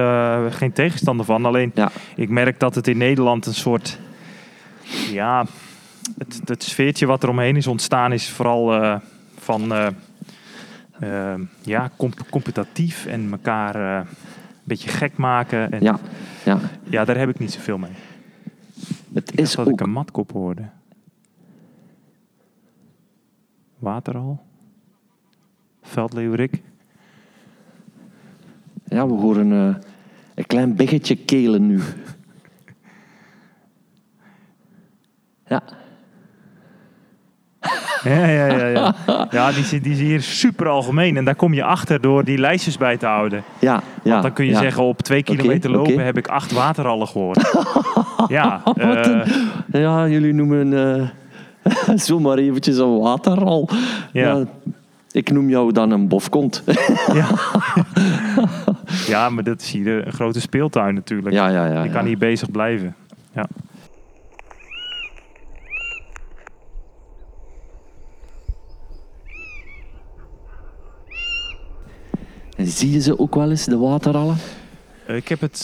geen tegenstander van. Alleen ik merk dat het in Nederland een soort, ja, het, het sfeertje wat er omheen is ontstaan is vooral van, eh, eh, ja, comp- competitief en elkaar, eh, beetje gek maken. En Ja, ja. ja, daar heb ik niet zoveel mee. Het Is is dat ik ook... een matkop hoorde. Wateral. Veldleeuwerik. Ja, we horen eh, een klein biggetje kelen nu. *laughs* Ja, Ja, ja, ja. Ja, ja die, die is hier super algemeen. En daar kom je achter door die lijstjes bij te houden. ja, ja. Dan kun je ja. zeggen, op twee kilometer lopen heb ik acht waterrallen gehoord. *laughs* ja, eh, Ja, jullie noemen eh *laughs* zomaar eventjes een waterral. Ja. ik noem jou dan een bofkont. ja. *laughs* ja, maar dat is hier een grote speeltuin natuurlijk. ja, ja, ja. je kan hier bezig blijven. Ja. Zie je ze ook wel eens, de waterrallen? Eh, Ik heb het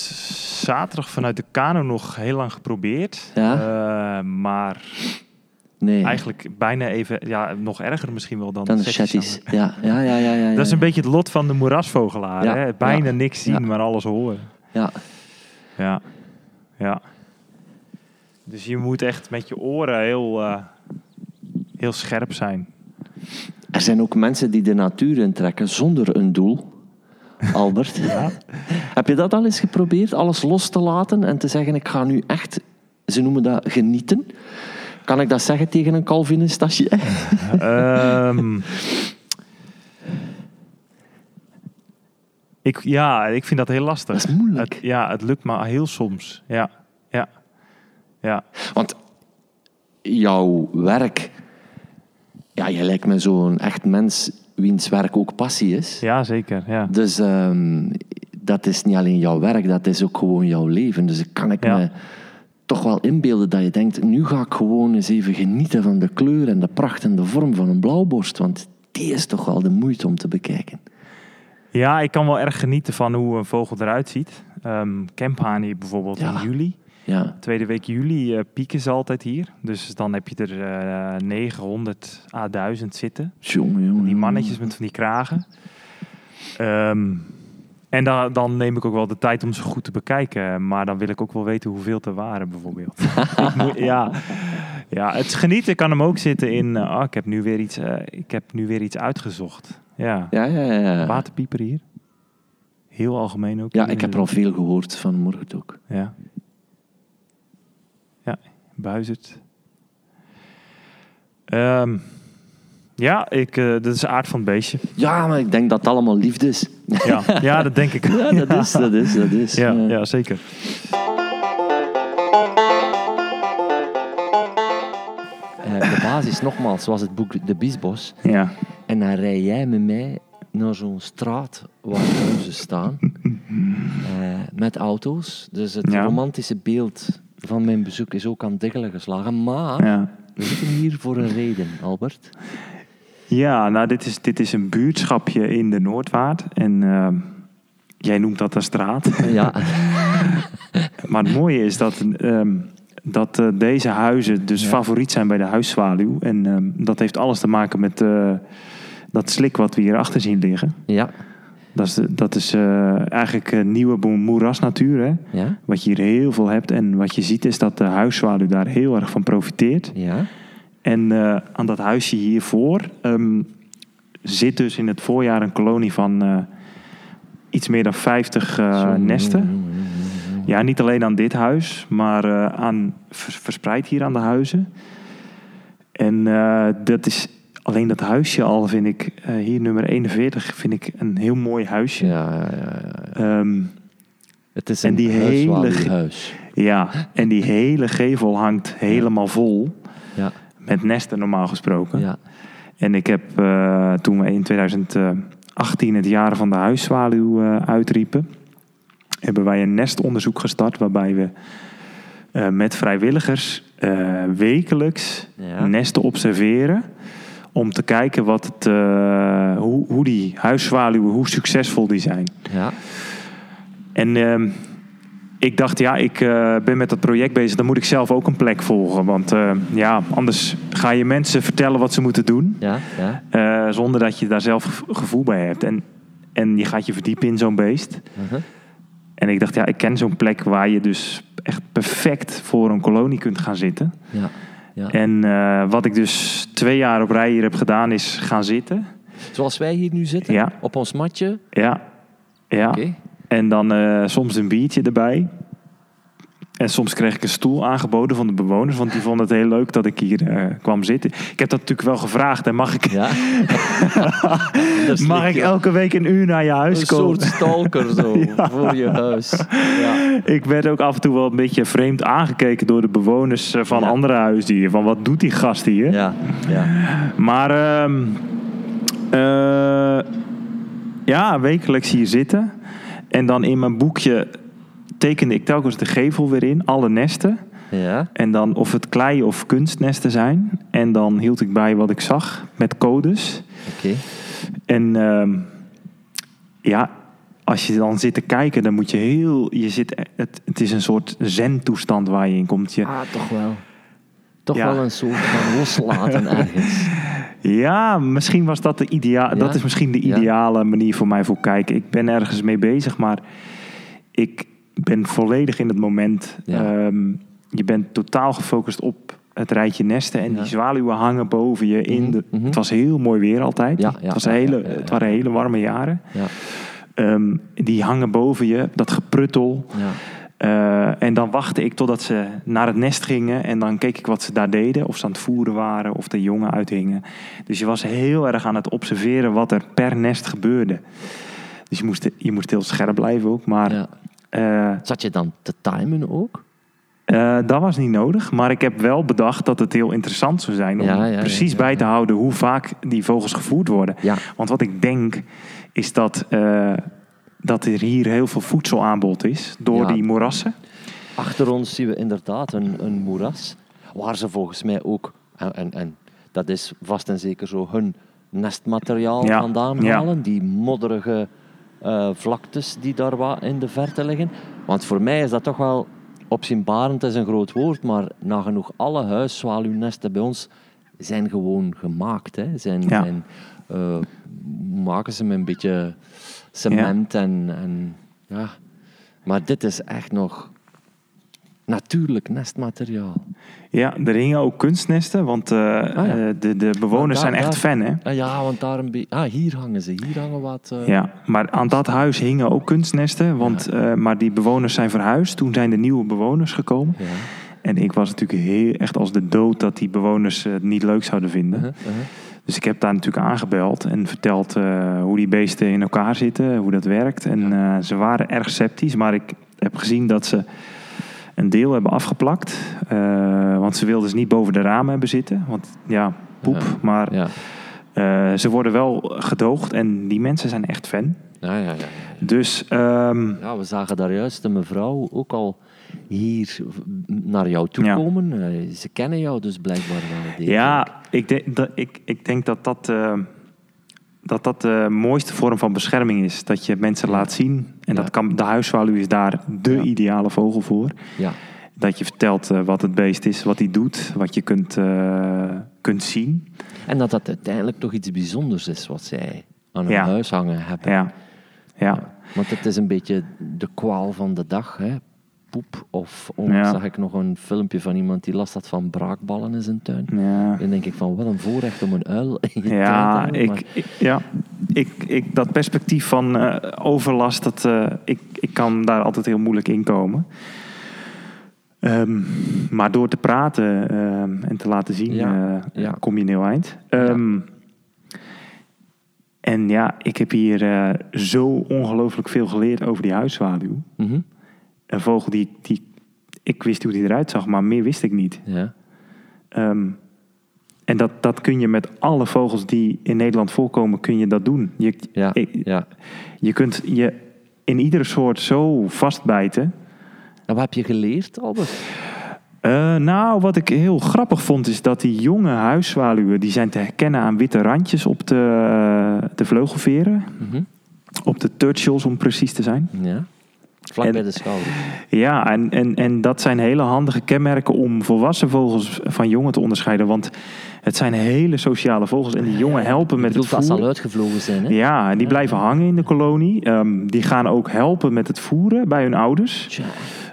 zaterdag vanuit de kano nog heel lang geprobeerd. Ja? Eh, maar Nee, eigenlijk bijna even, ja, nog erger misschien wel dan, dan de aan- Ja, ja, ja, ja, ja. Dat is een beetje het lot van de moerasvogelaar. Ja, Hè? Bijna ja, niks zien, maar alles horen. Ja, Ja, ja. Dus je moet echt met je oren heel, eh, heel scherp zijn. Er zijn ook mensen die de natuur intrekken zonder een doel. Albert, heb je dat al eens geprobeerd? Alles los te laten en te zeggen: Ik ga nu echt, ze noemen dat genieten. Kan ik dat zeggen tegen een Calvinist? Als je... Ehm, ik, ja, ik vind dat heel lastig. Dat is moeilijk. Het, ja, het lukt maar heel soms. Ja, ja, ja. Want jouw werk, ja, je lijkt me zo'n echt mens wiens werk ook passie is. Ja, zeker. Ja. Dus ehm, dat is niet alleen jouw werk, dat is ook gewoon jouw leven. Dus kan ik Ja. me toch wel inbeelden dat je denkt, nu ga ik gewoon eens even genieten van de kleur en de pracht en de vorm van een blauwborst. Want die is toch wel de moeite om te bekijken. ja, ik kan wel erg genieten van hoe een vogel eruit ziet. Kemphani bijvoorbeeld Ja. in juli. Ja, Tweede week juli eh, pieken ze altijd hier. Dus dan heb je er eh 900 à 1000 zitten. jongen, jongen. Die mannetjes met van die kragen. Ehm, en dan, dan neem ik ook wel de tijd om ze goed te bekijken. Maar dan wil ik ook wel weten hoeveel er waren, bijvoorbeeld. *laughs* ja. ja, het genieten kan hem ook zitten in... eh, ah, ik, heb nu weer iets, eh, ik heb nu weer iets uitgezocht. Ja. Ja, ja, ja. Waterpieper hier. Heel algemeen ook. Ja, ik heb er al veel gehoord vanmorgen ook. Ja. Ja, buizerd. Ehm, ja, ik, eh, dat is de aard van het beestje. Ja, maar ik denk dat het allemaal liefde is. Ja, ja dat denk ik. *laughs* Ja, dat is, dat is, dat is. Ja, ja, zeker. eh, de basis, nogmaals, was het boek De Biesbos. Ja. En dan rij jij met mij naar zo'n straat waar huizen staan. *laughs* eh, met auto's. Dus het Ja. romantische beeld van mijn bezoek is ook aan diggelen geslagen. Maar Ja. we zitten hier voor een reden, Albert. Ja, nou, dit is, dit is een buurtschapje in de Noordwaard. En ehm, jij noemt dat een straat. Ja, *laughs* maar het mooie is dat, ehm, dat eh, deze huizen dus Ja. favoriet zijn bij de huiszwaluw. En ehm, dat heeft alles te maken met eh, dat slik wat we hier achter zien liggen. ja, Dat is, dat is eh, eigenlijk een nieuwe bo- moerasnatuur, hè? ja, Wat je hier heel veel hebt. En wat je ziet is dat de huiszwaluw daar heel erg van profiteert. ja. En eh, aan dat huisje hiervoor ehm, zit dus in het voorjaar een kolonie van eh, iets meer dan 50 eh, Zo, nesten. jongen, jongen. Ja, niet alleen aan dit huis, maar eh, aan, vers- verspreid hier aan de huizen. En eh, dat is alleen dat huisje al, vind ik, eh, hier nummer 41, vind ik een heel mooi huisje. Ja, ja, ja, ja. Ehm, Het is En een die hele- huiswaluwhuis. ja, en die hele gevel hangt helemaal vol Ja, met nesten normaal gesproken. ja. En ik heb eh, toen we in 2018 het jaar van de huiszwaluw eh, uitriepen, hebben wij een nestonderzoek gestart waarbij we met vrijwilligers wekelijks Ja. nesten observeren om te kijken wat het, eh, hoe, hoe die huiszwaluwen, hoe succesvol die zijn. ja. En ehm, ik dacht, ja, ik eh, ben met dat project bezig, dan moet ik zelf ook een plek volgen. Want eh, ja, anders ga je mensen vertellen wat ze moeten doen. Ja, ja. Zonder dat je daar zelf gev- gevoel bij hebt. En, en je gaat je verdiepen in zo'n beest. Uh-huh. En ik dacht, ja, ik ken zo'n plek waar je dus echt perfect voor een kolonie kunt gaan zitten. Ja. Ja. En eh, wat ik dus twee jaar op rij hier heb gedaan, is gaan zitten. Zoals wij hier nu zitten, Ja. op ons matje. Ja, ja. En dan eh, soms een biertje erbij. En soms kreeg ik een stoel aangeboden van de bewoners, want die vonden het heel leuk dat ik hier eh, kwam zitten. Ik heb dat natuurlijk wel gevraagd. En mag ik, Ja. *laughs* Mag ik elke week een uur naar je huis Een komen? soort stalker zo, *laughs* voor je huis. Ja. Ik werd ook af en toe wel een beetje vreemd aangekeken door de bewoners eh, van andere huisdieren. Van wat doet die gast hier? Ja. ja. Maar ehm, eh, ja, wekelijks hier zitten. En dan in mijn boekje tekende ik telkens de gevel weer in, alle nesten. Ja. En dan of het klei of kunstnesten zijn. En dan hield ik bij wat ik zag met codes. Oké. En ehm, ja, als je dan zit te kijken, dan moet je heel. Je zit, het, het is een soort zen-toestand waar je in komt. Je, Ah, toch wel. Toch Ja. wel een soort van loslaten ergens. *laughs* Ja, misschien was dat de idea Ja? Dat is misschien de Ja. ideale manier voor mij voor kijken. Ik ben ergens mee bezig, maar ik ben volledig in het moment. Ja. Ehm, je bent totaal gefocust op het rijtje nesten en Ja. die zwaluwen hangen boven je in. Mhm, De, mhm. Het was heel mooi weer altijd. Ja, het, was hele, het waren hele warme jaren. Ja. Ehm, die hangen boven je, dat gepruttel. Ja. Eh, en dan wachtte ik totdat ze naar het nest gingen. En dan keek ik wat ze daar deden. Of ze aan het voeren waren. Of de jongen uithingen. Dus je was heel erg aan het observeren wat er per nest gebeurde. Dus je moest, je moest heel scherp blijven ook. Maar Ja. Eh, Zat je dan te timen ook? eh, dat was niet nodig. Maar ik heb wel bedacht dat het heel interessant zou zijn. Om Ja, ja, ja, precies ja, bij te houden hoe vaak die vogels gevoerd worden. Want wat ik denk is dat, eh, dat er hier heel veel voedselaanbod is. Door die moerassen. Achter ons zien we inderdaad een, een moeras. Waar ze volgens mij ook, en, en, en dat is vast en zeker zo, hun nestmateriaal vandaan halen. Die modderige eh, vlaktes die daar wat in de verte liggen. Want voor mij is dat toch wel opzienbarend, is een groot woord, maar nagenoeg alle huiszwaluwnesten bij ons zijn gewoon gemaakt. Hè. Zijn, Ja. zijn, eh, maken ze met een beetje cement en, en ja. Maar dit is echt nog natuurlijk nestmateriaal. Ja, er hingen ook kunstnesten, want eh, ja. eh, de, de bewoners daar- zijn echt daar- fan, hè? Ah, ja, want daar een beetje... Ah, hier hangen ze. Hier hangen wat... eh, Ja, maar aan dat huis hingen ook kunstnesten, want, maar die bewoners zijn verhuisd. Toen zijn de nieuwe bewoners gekomen. ja. En ik was natuurlijk heel, echt als de dood dat die bewoners het niet leuk zouden vinden. Uh-huh, uh-huh. Dus ik heb daar natuurlijk aangebeld en verteld hoe die beesten in elkaar zitten, hoe dat werkt. En ze waren erg sceptisch, maar ik heb gezien dat ze een deel hebben afgeplakt. Eh, want ze wilden ze niet boven de ramen hebben zitten. Want ja, poep. Ja. Maar Ja. eh, ze worden wel gedoogd en die mensen zijn echt fan. Ja, ja, ja, ja. Dus ehm, Ja, we zagen daar juist een mevrouw ook al hier naar jou toe komen. Eh, ze kennen jou dus blijkbaar wel. ja, ik denk dat, ik, ik denk dat dat, eh, dat dat de mooiste vorm van bescherming is. Dat je mensen laat zien. En Ja. dat kan, de huisvaluw is daar de Ja. ideale vogel voor. Ja. Dat je vertelt eh, wat het beest is, wat hij doet, wat je kunt, eh, kunt zien. En dat dat uiteindelijk toch iets bijzonders is wat zij aan hun huis hangen hebben. Ja, ja. Want het is een beetje de kwaal van de dag. Hè? Poep. Of Ja. zag ik nog een filmpje van iemand die last had van braakballen in zijn tuin. ja. Dan denk ik van, wel een voorrecht om een uil in je tuin te Ja, hebben. ik, ik- ja. Ik, ik, dat perspectief van eh, overlast, dat, eh, ik, ik kan daar altijd heel moeilijk in komen. Ehm, maar door te praten ehm, en te laten zien, Ja, eh, ja. kom je een heel eind. Ehm, En ja, ik heb hier zo ongelooflijk veel geleerd over die huiszwaluw. Mhm. Een vogel die, die... Ik wist hoe die eruit zag, maar meer wist ik niet. Ja. Ehm, en dat, dat kun je met alle vogels die in Nederland voorkomen, kun je dat doen. Je, Ja, ik- ja. je kunt je in iedere soort zo vastbijten. En wat heb je geleerd, Albert? Eh, nou, wat ik heel grappig vond, is dat die jonge huiszwaluwen... die zijn te herkennen aan witte randjes op de, de vleugelveren. Mhm. Op de turtles, om precies te zijn. Ja. Vlak En- bij de schouder. Ja, en, en, en dat zijn hele handige kenmerken om volwassen vogels van jongen te onderscheiden. Want het zijn hele sociale vogels en die jongen helpen met Je het als ze al voeren. uitgevlogen zijn, hè? Ja, en die blijven hangen in de kolonie. Ehm, die gaan ook helpen met het voeren bij hun ouders.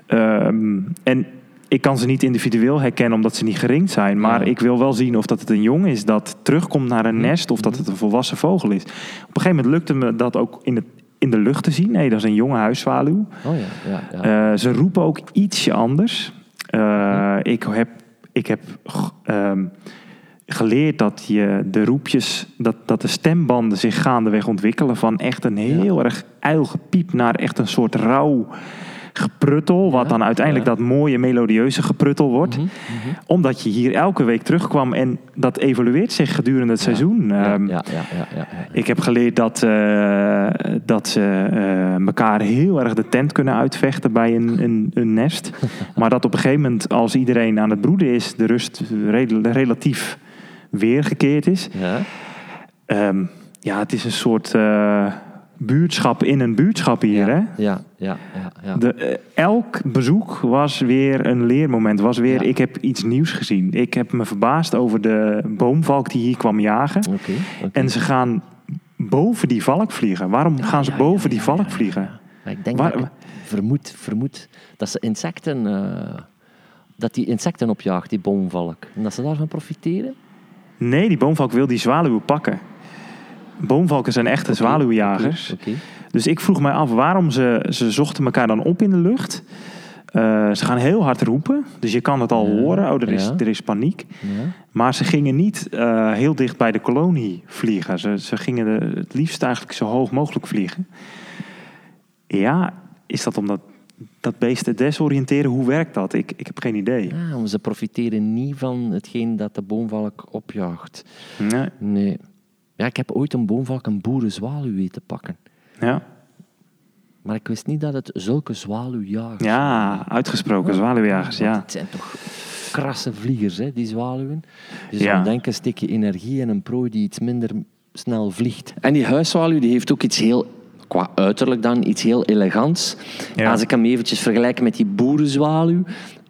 Ehm, en ik kan ze niet individueel herkennen omdat ze niet geringd zijn. Maar Ja. ik wil wel zien of dat het een jong is dat terugkomt naar een Mhm. nest of dat het een volwassen vogel is. Op een gegeven moment lukte me dat ook in, het, in de lucht te zien. Nee, dat is een jonge huiszwaluw. Oh ja, ja, ja. Eh, ze roepen ook ietsje anders. Eh, ik heb, ik heb ehm, geleerd dat je de roepjes, dat, dat de stembanden zich gaandeweg ontwikkelen van echt een heel erg uilgepiep naar echt een soort rauw gepruttel, wat dan uiteindelijk dat mooie melodieuze gepruttel wordt. Mhm, mhm. Omdat je hier elke week terugkwam en dat evolueert zich gedurende het seizoen. Ehm, ja, ja, ja, ja, ja. ik heb geleerd dat, eh, dat ze eh, elkaar heel erg de tent kunnen uitvechten bij een, een, een nest. *laughs* maar dat op een gegeven moment, als iedereen aan het broeden is, de rust rel- relatief weergekeerd is. Ja? Ehm, ja, het is een soort eh, buurtschap in een buurtschap hier. Hè? Ja, ja, ja, ja, ja. De, eh, elk bezoek was weer een leermoment. Was weer, Ja. ik heb iets nieuws gezien. Ik heb me verbaasd over de boomvalk die hier kwam jagen. Oké. En ze gaan boven die valk vliegen. Waarom gaan ze ja, boven ja, die ja, valk ja, ja, vliegen? ja. Ik denk Waar- dat ik vermoed, vermoed dat ze insecten, eh, dat die insecten opjaagt, die boomvalk. En dat ze daarvan profiteren. Nee, die boomvalk wil die zwaluwen pakken. Boomvalken zijn echte zwaluwjagers. Dus ik vroeg mij af waarom ze, ze zochten elkaar dan op in de lucht. Eh, ze gaan heel hard roepen, dus je kan het al Ja, horen. Oh, er is, ja. er is paniek. Ja. Maar ze gingen niet eh, heel dicht bij de kolonie vliegen. Ze, ze gingen de, het liefst eigenlijk zo hoog mogelijk vliegen. Ja, is dat omdat dat beesten desoriënteren? Hoe werkt dat? Ik, ik heb geen idee. Ja, ze profiteren niet van hetgeen dat de boomvalk opjaagt. Nee, Nee. Ja, ik heb ooit een boomvalk een boerenzwaluw weten pakken. ja. Maar ik wist niet dat het zulke zwaluwjagers ja, uitgesproken zwaluwjagers, Want ja. Het zijn toch krasse vliegers, hè, die zwaluwen. Je Ja. zou denken, je energie in een prooi die iets minder snel vliegt. En die huiszwaluw die heeft ook iets heel, qua uiterlijk dan, iets heel elegants. Ja. Als ik hem eventjes vergelijk met die boerenzwaluw.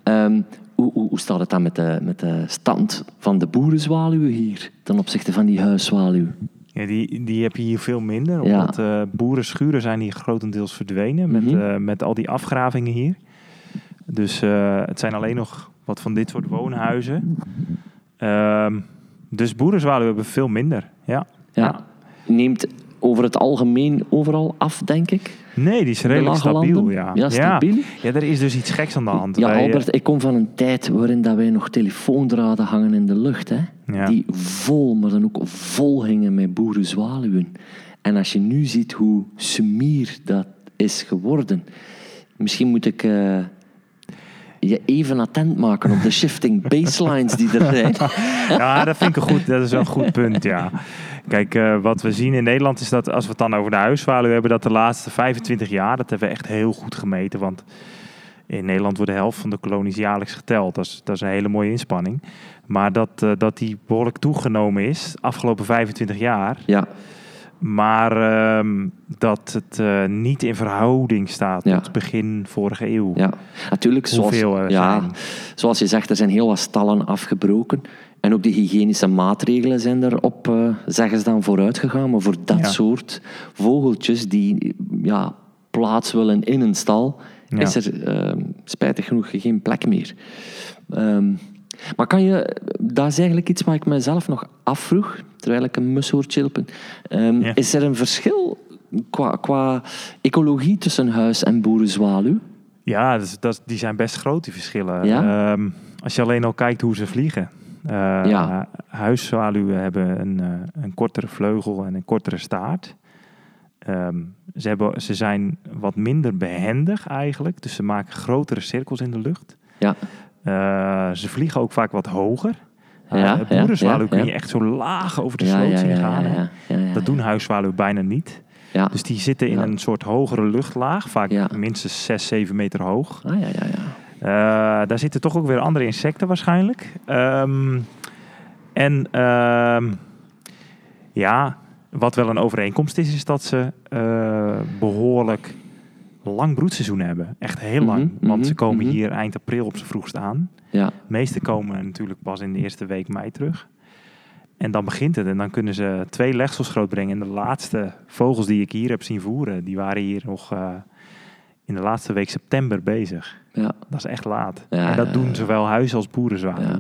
ehm, hoe, hoe, hoe staat het dan met de, met de stand van de boerenzwaluwen hier ten opzichte van die huiszwaluw? ja die, die heb je hier veel minder. Ja. Omdat eh boerenschuren zijn hier grotendeels verdwenen met, Mhm. eh, met al die afgravingen hier. Dus eh, het zijn alleen nog wat van dit soort woonhuizen. Ehm, dus boerenzwaluwen hebben veel minder, ja. Ja. Neemt over het algemeen overal af, denk ik. Nee, die is redelijk stabiel, ja. Ja, stabiel. Ja, er is dus iets geks aan de hand. Ja, Wij, eh, Albert, ik kom van een tijd waarin dat wij nog telefoondraden hangen in de lucht. Hè? Ja. Die vol, maar dan ook vol hingen met boerenzwaluwen. En als je nu ziet hoe sumier dat is geworden. Misschien moet ik eh, je even attent maken op de shifting *laughs* baselines die er zijn. Ja, dat vind ik een goed, dat is wel een goed punt, ja. Kijk, eh, wat we zien in Nederland is dat als we het dan over de huiszwaluw hebben, dat de laatste 25 jaar, dat hebben we echt heel goed gemeten. Want in Nederland wordt de helft van de kolonies jaarlijks geteld. Dat is, dat is een hele mooie inspanning. Maar dat, eh, dat die behoorlijk toegenomen is, de afgelopen 25 jaar. Ja, Maar ehm, dat het eh, niet in verhouding staat Ja. tot begin vorige eeuw. ja. natuurlijk. Hoeveel ja, zoals je zegt, er zijn heel wat stallen afgebroken. En ook de hygiënische maatregelen zijn erop, eh zeggen ze dan, vooruit gegaan. Maar voor dat Ja. soort vogeltjes die ja, plaats willen in een stal, Ja. is er eh, spijtig genoeg geen plek meer. Ehm, maar kan je, dat is eigenlijk iets waar ik mezelf nog afvroeg, terwijl ik een mus hoor chilpen. Ehm, Ja. Is er een verschil qua, qua ecologie tussen huis- en boerenzwaluw? Ja, dat is- dat is- die zijn best groot, die verschillen. Ja? Ehm, als je alleen al kijkt hoe ze vliegen. Eh Ja. Huiszwaluwen hebben een, eh, een kortere vleugel en een kortere staart. Ehm, ze, hebben, ze zijn wat minder behendig eigenlijk. Dus ze maken grotere cirkels in de lucht. Ja, Eh, ze vliegen ook vaak wat hoger. Ja, Uh, ja, boerenzwaluw ja, kun je echt zo laag over de sloot zien gaan. Dat doen huiszwaluwen bijna niet. Ja. Dus die zitten in een soort hogere luchtlaag. Vaak minstens 6, 7 meter hoog. Ah, ja, ja, ja. Eh, daar zitten toch ook weer andere insecten waarschijnlijk. Ehm, en ehm, ja, wat wel een overeenkomst is, is dat ze eh, behoorlijk lang broedseizoen hebben. Echt heel lang. Mhm, Want ze mhm, komen mhm. hier eind april op z'n vroegst aan. Ja, De meeste komen natuurlijk pas in de eerste week mei terug. En dan begint het. En dan kunnen ze twee legsels grootbrengen. En de laatste vogels die ik hier heb zien voeren, die waren hier nog eh, in de laatste week september bezig. Ja. Dat is echt laat. Ja, en dat doen zowel huis als boerenzwaan. Ja.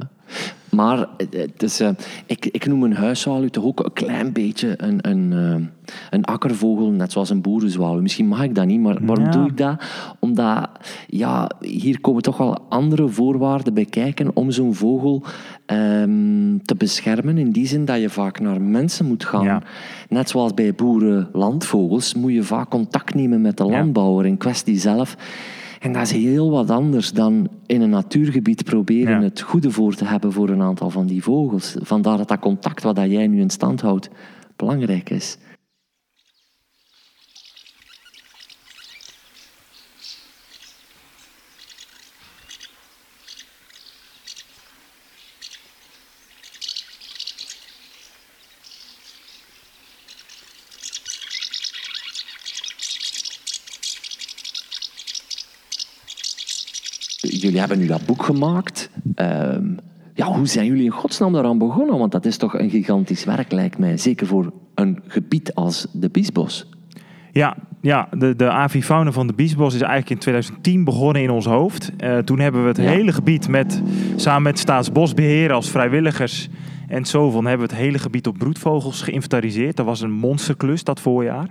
Maar het- het is, eh, ik, ik noem een huiszwaluw toch ook een klein beetje een, een, eh, een akkervogel, net zoals een boerenzwaluw. Misschien mag ik dat niet, maar waarom Ja. doe ik dat? Omdat ja, hier komen toch wel andere voorwaarden bij kijken om zo'n vogel ehm, te beschermen. In die zin dat je vaak naar mensen moet gaan. Ja. Net zoals bij boerenlandvogels moet je vaak contact nemen met de landbouwer in kwestie zelf. En dat is heel wat anders dan in een natuurgebied proberen Ja. het goede voor te hebben voor een aantal van die vogels. Vandaar dat dat contact wat dat jij nu in stand houdt belangrijk is. Jullie hebben nu dat boek gemaakt. Ehm, ja, hoe zijn jullie in godsnaam daaraan begonnen? Want dat is toch een gigantisch werk, lijkt mij. Zeker voor een gebied als de Biesbos. Ja, ja de, de avifauna van de Biesbos is eigenlijk in 2010 begonnen in ons hoofd. Eh, toen hebben we het Ja. hele gebied met, samen met Staatsbosbeheer als vrijwilligers en zoveel hebben we het hele gebied op broedvogels geïnventariseerd. Dat was een monsterklus dat voorjaar.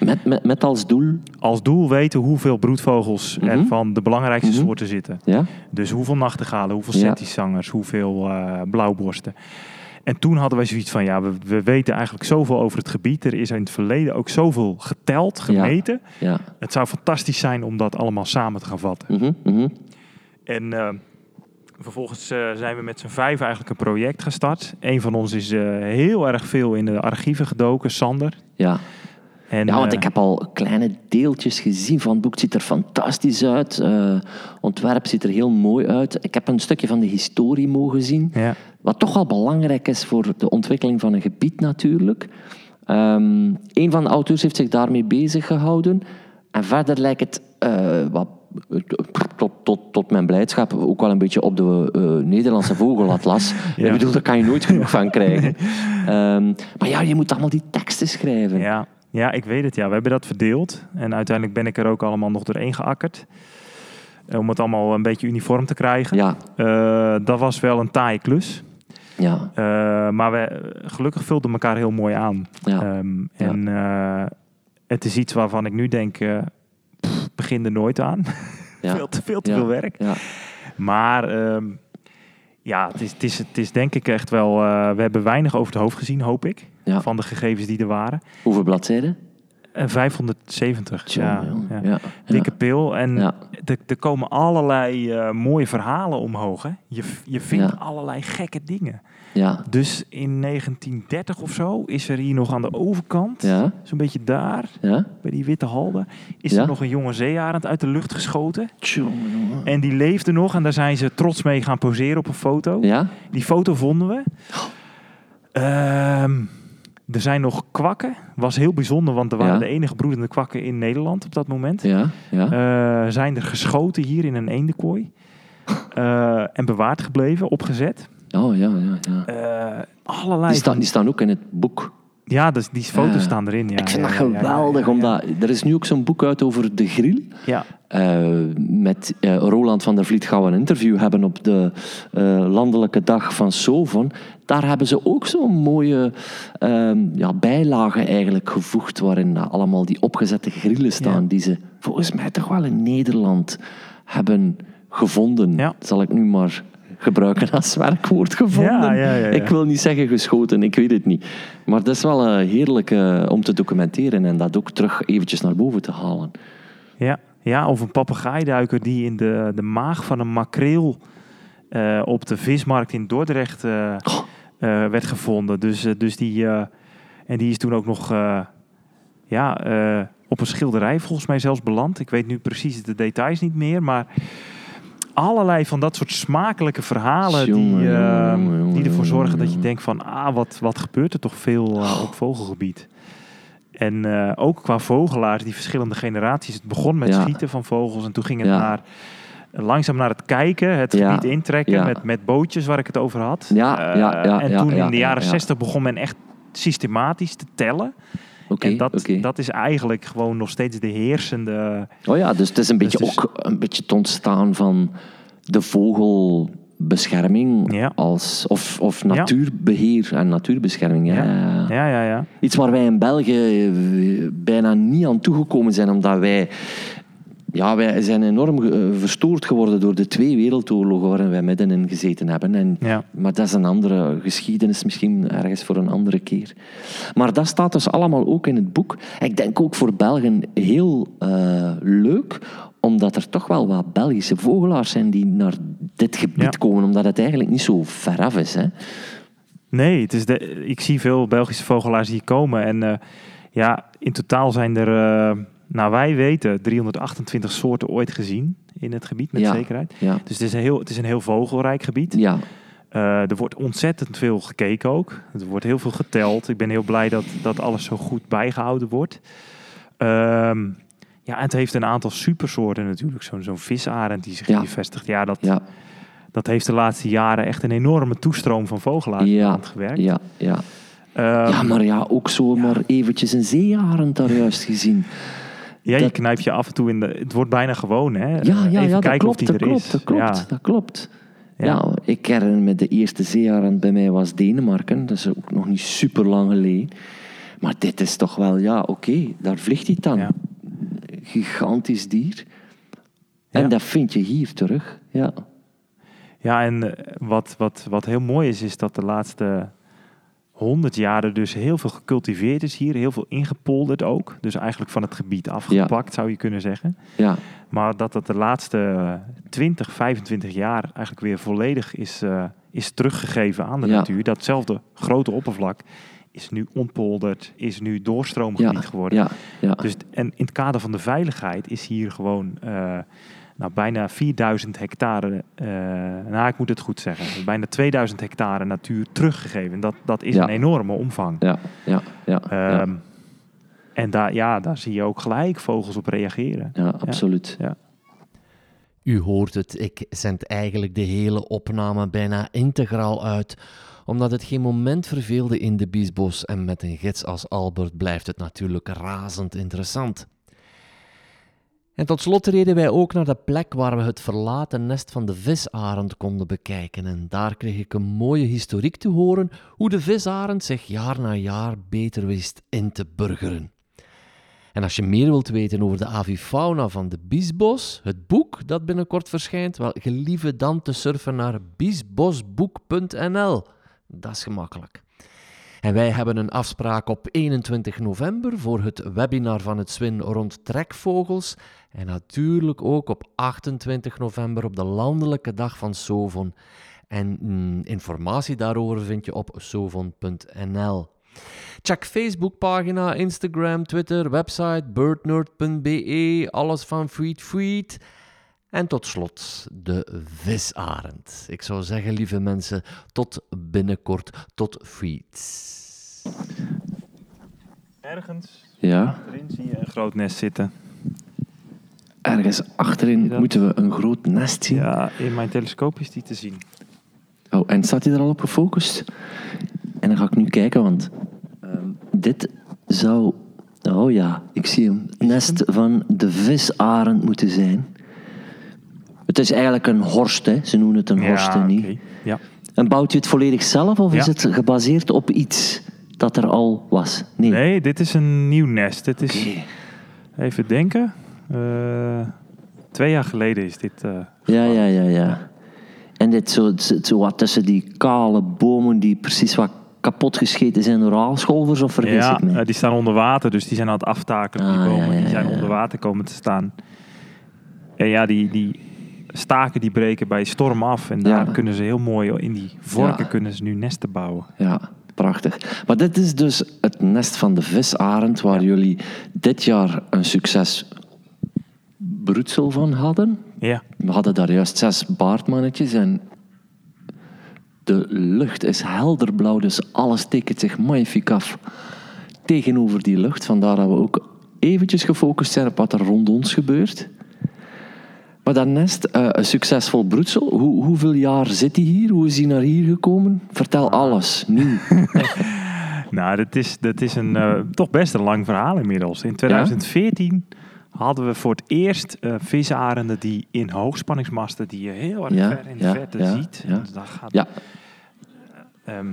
Met, met, met als doel... Als doel weten hoeveel broedvogels er Mhm. van de belangrijkste Mhm. soorten zitten. Ja? Dus hoeveel nachtegalen, hoeveel Ja. hoeveel eh, blauwborsten. En toen hadden wij zoiets van, ja, we, we weten eigenlijk zoveel over het gebied. Er is in het verleden ook zoveel geteld, gemeten. Ja. Het zou fantastisch zijn om dat allemaal samen te gaan vatten. Mhm. En eh, vervolgens eh, zijn we met z'n vijf eigenlijk een project gestart. Een van ons is heel erg veel in de archieven gedoken, Sander. ja. En, Ja, want eh, ik heb al kleine deeltjes gezien van het boek. Het ziet er fantastisch uit. Eh, ontwerp ziet er heel mooi uit. Ik heb een stukje van de historie mogen zien. Ja, Wat toch wel belangrijk is voor de ontwikkeling van een gebied natuurlijk. Ehm een van de auteurs heeft zich daarmee bezig gehouden. En verder lijkt het, eh, wat, tot, tot, tot mijn blijdschap, ook wel een beetje op de Nederlandse vogelatlas. *laughs* Ja. Ik bedoel, daar kan je nooit genoeg van krijgen. *laughs* Ehm, maar ja, je moet allemaal die teksten schrijven. ja, ja, ik weet het. Ja, we hebben dat verdeeld. En uiteindelijk ben ik er ook allemaal nog doorheen geakkerd. Eh, Om het allemaal een beetje uniform te krijgen. Ja, Eh, dat was wel een taaie klus. ja, Eh, maar we, gelukkig vulden elkaar heel mooi aan. ja. Ehm, en het is iets waarvan ik nu denk, pff, begin er nooit aan. *laughs* ja. veel te, veel, te veel werk. ja. Maar ehm, ja, het is, het, is, het is denk ik echt wel... we hebben weinig over het hoofd gezien, hoop ik. Ja. Van de gegevens die er waren. Hoeveel bladzijden? En 570, ja, Jongen, ja. Dikke pil. En Ja. er, er komen allerlei eh, mooie verhalen omhoog. Hè? Je, je vindt Ja. allerlei gekke dingen. Ja, Dus in 1930 of zo is er hier nog aan de overkant, ja, zo'n beetje daar, ja. bij die witte halde, is Ja. er nog een jonge zeearend uit de lucht geschoten. En die leefde nog en daar zijn ze trots mee gaan poseren op een foto. Ja? Die foto vonden we. Ehm, er zijn nog kwakken. Was heel bijzonder, want er waren Ja. de enige broedende kwakken in Nederland op dat moment. Ja, ja. Eh, zijn er geschoten hier in een eendenkooi. *laughs* Eh, en bewaard gebleven, opgezet. Oh, ja, ja, ja. Eh, allerlei. Die, staan, van- die staan ook in het boek. Ja, dus die foto's Ja. staan erin. Ja, ik vind dat geweldig, omdat er is nu ook zo'n boek uit over de grill. Ja, Eh, met eh, Roland van der Vliet gaan we een interview hebben op de eh, landelijke dag van Sovon. Daar hebben ze ook zo'n mooie ehm, ja, bijlagen eigenlijk gevoegd, waarin allemaal die opgezette grillen staan, Ja. die ze volgens mij toch wel in Nederland hebben gevonden. Ja. Zal ik nu maar gebruiken als werkwoord gevonden. Ja, ja, ja, ja. Ik wil niet zeggen geschoten, ik weet het niet. Maar dat is wel eh, heerlijk eh, om te documenteren en dat ook terug eventjes naar boven te halen. ja. ja, of een papegaaiduiker die in de, de maag van een makreel eh, op de vismarkt in Dordrecht Oh. werd gevonden. Dus, dus die, en die is toen ook nog ja, op een schilderij volgens mij zelfs beland. Ik weet nu precies de details niet meer, maar allerlei van dat soort smakelijke verhalen die, eh, jongen, jongen, die ervoor zorgen dat je denkt van, ah, wat, wat gebeurt er toch veel eh, op vogelgebied. En eh, ook qua vogelaars, die verschillende generaties. Het begon met Ja. schieten van vogels en toen ging het Ja. naar, langzaam naar het kijken, het Ja. gebied intrekken met, met bootjes waar ik het over had. Ja, ja, ja, en toen in de jaren ja. 60 begon men echt systematisch te tellen. En dat, dat is eigenlijk gewoon nog steeds de heersende... Oh ja, dus het is een beetje Dus is- ook een beetje het ontstaan van de vogelbescherming Ja. als, of, of natuurbeheer en natuurbescherming. Ja. Ja. ja. Ja, ja, ja. Iets waar wij in België eh, bijna niet aan toegekomen zijn, omdat wij... Ja, wij zijn enorm eh, verstoord geworden door de twee wereldoorlogen waarin wij middenin gezeten hebben. En, Ja. Maar dat is een andere geschiedenis, misschien ergens voor een andere keer. Maar dat staat dus allemaal ook in het boek. Ik denk ook voor Belgen heel eh, leuk, omdat er toch wel wat Belgische vogelaars zijn die naar dit gebied Ja. komen, omdat het eigenlijk niet zo ver af is. Hè? Nee, het is de, ik zie veel Belgische vogelaars hier komen. En eh, ja, in totaal zijn er, nou wij weten, 328 soorten ooit gezien in het gebied, met Ja. zekerheid. Ja. Dus het is, een heel, het is een heel vogelrijk gebied. Ja, Eh, er wordt ontzettend veel gekeken ook. Er wordt heel veel geteld. Ik ben heel blij dat, dat alles zo goed bijgehouden wordt. Ehm, ja, het heeft een aantal supersoorten natuurlijk. Zo'n zo'n visarend die zich Ja. hier vestigt. Ja, dat, ja, dat heeft de laatste jaren echt een enorme toestroom van vogelaars ja, gewerkt. ja, ja. Ehm, ja, maar ja, ook zomaar eventjes een zeearend daar juist gezien. Ja, je Dat- knijpt je af en toe in de... Het wordt bijna gewoon, hè? Ja, ja, Even ja dat kijken klopt, of dat er klopt, is. dat klopt, Ja. dat klopt. Ja. Ja. ik herinner me de eerste zeearend bij mij was Denemarken. Dat is ook nog niet super lang geleden. Maar dit is toch wel, ja, oké, daar vliegt hij dan. Gigantisch dier. En dat vind je hier terug. Ja, Ja, en eh, wat, wat, wat heel mooi is, is dat de laatste honderd jaar er dus heel veel gecultiveerd is hier. Heel veel ingepolderd ook. Dus eigenlijk van het gebied afgepakt, zou je kunnen zeggen. ja, Maar dat het de laatste eh, 20, 25 jaar eigenlijk weer volledig is, eh, is teruggegeven aan de Ja. natuur. Datzelfde grote oppervlak is nu ontpolderd, is nu doorstroomgebied ja, geworden. ja, ja. Dus, en in het kader van de veiligheid is hier gewoon eh, nou, bijna 4000 hectare, eh, nou ik moet het goed zeggen, bijna 2000 hectare natuur teruggegeven. En dat, dat is Ja. een enorme omvang. ja, ja, ja, ja. Ehm, En daar, ja, daar zie je ook gelijk vogels op reageren. ja, absoluut. Ja. U hoort het, ik zend eigenlijk de hele opname bijna integraal uit, omdat het geen moment verveelde in de Biesbos en met een gids als Albert blijft het natuurlijk razend interessant. En tot slot reden wij ook naar de plek waar we het verlaten nest van de visarend konden bekijken. En daar kreeg ik een mooie historiek te horen hoe de visarend zich jaar na jaar beter wist in te burgeren. En als je meer wilt weten over de avifauna van de Biesbos, het boek dat binnenkort verschijnt, wel, gelieve dan te surfen naar biesbosboek.nl. Dat is gemakkelijk. En wij hebben een afspraak op 21 november voor het webinar van het Swin rond trekvogels. En natuurlijk ook op 28 november op de landelijke dag van Sovon. En mm, informatie daarover vind je op sovon.nl. Check Facebookpagina, Instagram, Twitter, website birdnerd.be, alles van Freed Freed. En tot slot de visarend. Ik zou zeggen, lieve mensen, tot binnenkort, tot Freed. Ergens Ja, erin zie je een groot nest zitten. ergens achterin dat? moeten we een groot nest zien. Ja, in mijn telescoop is die te zien. Oh, en staat hij er al op gefocust? En dan ga ik nu kijken, want ehm, dit zou... Oh ja, ik zie hem. Nest van de visarend moeten zijn. Het is eigenlijk een horst, hè. Ze noemen het een horst, ja, niet? Ja. En bouwt je het volledig zelf, of is Ja. het gebaseerd op iets dat er al was? Nee. Nee, dit is een nieuw nest. Dit is, even denken, Eh, twee jaar geleden is dit... eh, Ja, ja, ja, ja. En dit zo, zo, wat tussen die kale bomen die precies wat kapot gescheten zijn door aalscholvers, of vergis ja, ik me? eh, die staan onder water, dus die zijn aan het aftakelen. Die Ah, bomen ja, ja, die zijn ja, ja. onder water komen te staan. En ja, die, die staken die breken bij storm af. En daar Ja. kunnen ze heel mooi in die vorken Ja. kunnen ze nu nesten bouwen. Ja, prachtig. Maar dit is dus het nest van de visarend, waar jullie dit jaar een succes broedsel van hadden. Ja, We hadden daar juist zes baardmannetjes en de lucht is helderblauw, dus alles tekent zich magnifiek af. tegenover die lucht. Vandaar dat we ook eventjes gefocust zijn op wat er rond ons gebeurt. Maar dat nest, eh, een succesvol broedsel. Hoe, hoeveel jaar zit hij hier? Hoe is hij naar hier gekomen? Vertel alles, nu. *laughs* Nou, dat is, dat is een, eh, toch best een lang verhaal inmiddels. In 2014 hadden we voor het eerst eh visarenden die in hoogspanningsmasten, die je heel erg Ja, ver in de ja, verte ja, ziet. ja. Daar, gaat, Ja, ehm,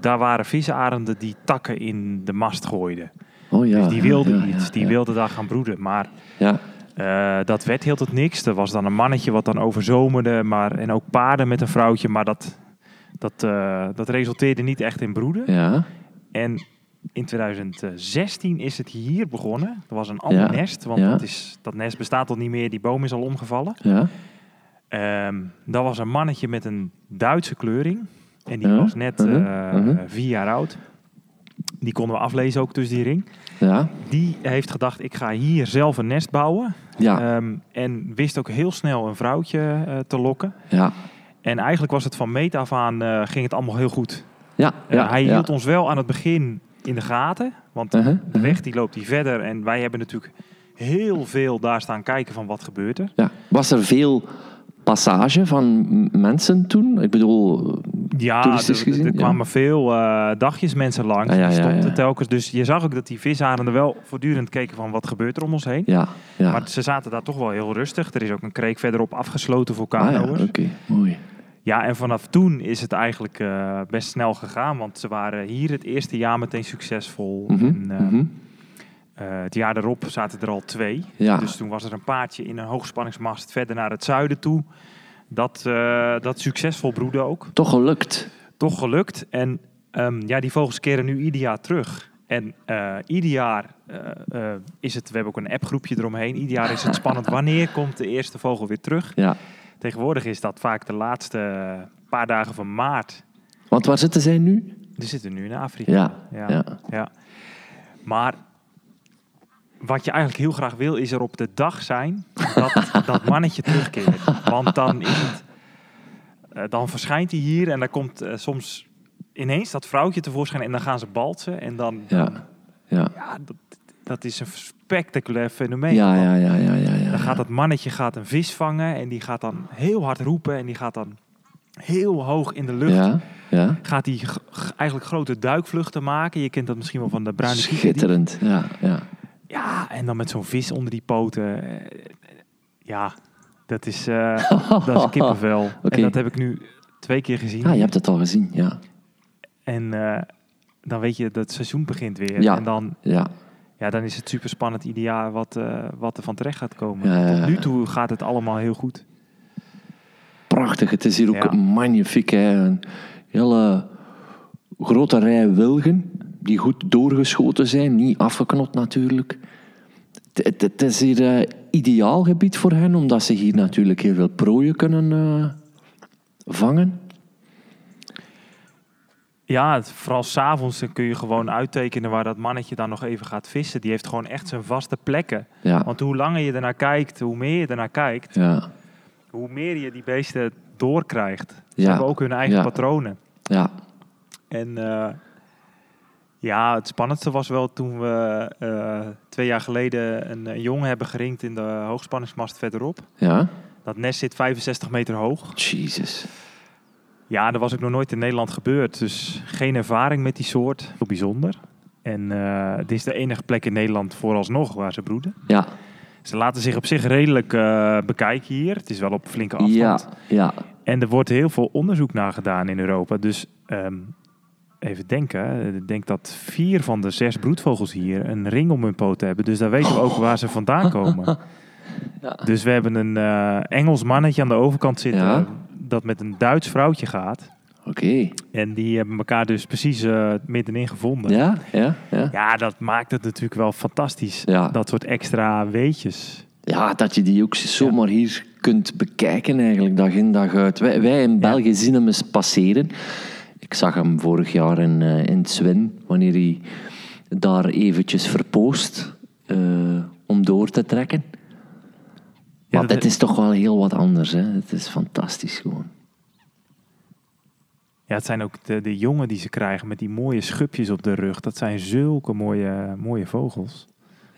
daar waren visarenden die takken in de mast gooiden. oh ja. dus die wilden ja, iets, ja, die ja. wilden daar gaan broeden. Maar Ja, eh, dat werd heel tot niks. Er was dan een mannetje wat dan overzomerde. Maar, en ook paarden met een vrouwtje. Maar dat, dat, eh, dat resulteerde niet echt in broeden. ja, En in 2016 is het hier begonnen. Er was een ander Ja, nest. Want ja. dat, is, dat nest bestaat al niet meer. Die boom is al omgevallen. ja. Ehm dat was een mannetje met een Duitse kleuring. En die was net uh-huh, eh, uh-huh. vier jaar oud. Die konden we aflezen ook tussen die ring. Ja, Die heeft gedacht, ik ga hier zelf een nest bouwen. ja, Ehm, en wist ook heel snel een vrouwtje eh, te lokken. ja. En eigenlijk was het van meet af aan, eh, ging het allemaal heel goed. Ja, Eh, ja, hij hield ons wel aan het begin in de gaten. Want Uh-huh, de uh-huh. weg die loopt die verder. En wij hebben natuurlijk heel veel daar staan kijken van wat gebeurt er. Ja. Was er veel passage van mensen toen? Ik bedoel, Ja, Toeristisch er- er, er ja. kwamen veel eh, dagjes mensen langs. Ah, ja, telkens. Dus je zag ook dat die visarenden wel voortdurend keken van wat gebeurt er om ons heen. ja. Maar ze zaten daar toch wel heel rustig. Er is ook een kreek verderop afgesloten voor ah, ja, kanoers. oké, mooi. Ja, en vanaf toen is het eigenlijk eh, best snel gegaan. Want ze waren hier het eerste jaar meteen succesvol. Mhm, En, eh, mhm. Eh, het jaar erop zaten er al twee. Ja. Dus toen was er een paardje in een hoogspanningsmast verder naar het zuiden toe. Dat, eh, dat succesvol broedde ook. Toch gelukt. Toch gelukt. En ehm, ja, die vogels keren nu ieder jaar terug. En eh, ieder jaar is het, we hebben ook een appgroepje eromheen. Ieder jaar is het *laughs* spannend. Wanneer komt de eerste vogel weer terug? Ja. Tegenwoordig is dat vaak de laatste paar dagen van maart. Want waar zitten zij nu? Die zitten nu in Afrika. Ja, Ja. ja. ja. Maar wat je eigenlijk heel graag wil, is er op de dag zijn dat *laughs* dat mannetje terugkeert. Want dan is het, eh, dan verschijnt hij hier en dan komt eh, soms ineens dat vrouwtje tevoorschijn en dan gaan ze balsen en dan, Ja, ja. ja, dat, dat is een spectaculair fenomeen. Ja, ja, ja, ja, ja, ja. Dan gaat dat mannetje gaat een vis vangen en die gaat dan heel hard roepen en die gaat dan heel hoog in de lucht Ja, ja. gaat g- eigenlijk grote duikvluchten maken. Je kent dat misschien wel van de bruine. Schitterend. Ja, ja. Ja, en dan met zo'n vis onder die poten. Eh, Ja, dat is, eh, *laughs* dat is kippenvel. En dat heb ik nu twee keer gezien. Ah, je hebt het al gezien, ja. En eh, dan weet je dat het seizoen begint weer. Ja. En dan, Ja, ja, dan is het super spannend ieder jaar wat, wat er van terecht gaat komen. Tot nu toe gaat het allemaal heel goed. prachtig. Het is hier ook Ja. magnifiek. Hè. Een hele grote rij wilgen die goed doorgeschoten zijn. Niet afgeknot natuurlijk. Het- is hier eh, ideaal gebied voor hen, omdat ze hier natuurlijk heel veel prooien kunnen eh, vangen. Ja, het, vooral s'avonds kun je gewoon uittekenen waar dat mannetje dan nog even gaat vissen. Die heeft gewoon echt zijn vaste plekken. Ja, Want hoe langer je ernaar kijkt, hoe meer je ernaar kijkt, ja, hoe meer je die beesten doorkrijgt. Ze Ja. hebben ook hun eigen patronen. ja. En eh, ja, het spannendste was wel toen we eh, twee jaar geleden een, een jongen hebben geringd in de hoogspanningsmast verderop. ja. Dat nest zit 65 meter hoog. Jesus. Ja, dat was ook nog nooit in Nederland gebeurd. Dus geen ervaring met die soort. Heel bijzonder. En eh dit is de enige plek in Nederland vooralsnog waar ze broeden. Ja, Ze laten zich op zich redelijk eh, bekijken hier. Het is wel op flinke afstand. ja, ja. En er wordt heel veel onderzoek naar gedaan in Europa. Dus ehm, even denken. Ik denk dat vier van de zes broedvogels hier een ring om hun poten hebben. Dus daar weten we ook waar ze vandaan komen. *laughs* Ja. Dus we hebben een eh, Engels mannetje aan de overkant zitten. Ja. Dat met een Duits vrouwtje gaat. Oké. En die hebben elkaar dus precies eh, middenin gevonden. Ja, ja, ja. Ja, dat maakt het natuurlijk wel fantastisch. Ja. Dat soort extra weetjes. Ja, dat je die ook zomaar hier kunt bekijken eigenlijk, dag in dag uit. Wij, wij in België zien hem eens passeren. Ik zag hem vorig jaar in, eh in Zwin, wanneer hij daar eventjes verpoost eh, om door te trekken. Maar het is toch wel heel wat anders. Hè? Het is fantastisch gewoon. Ja, het zijn ook de, de jongen die ze krijgen met die mooie schupjes op de rug. Dat zijn zulke mooie, mooie vogels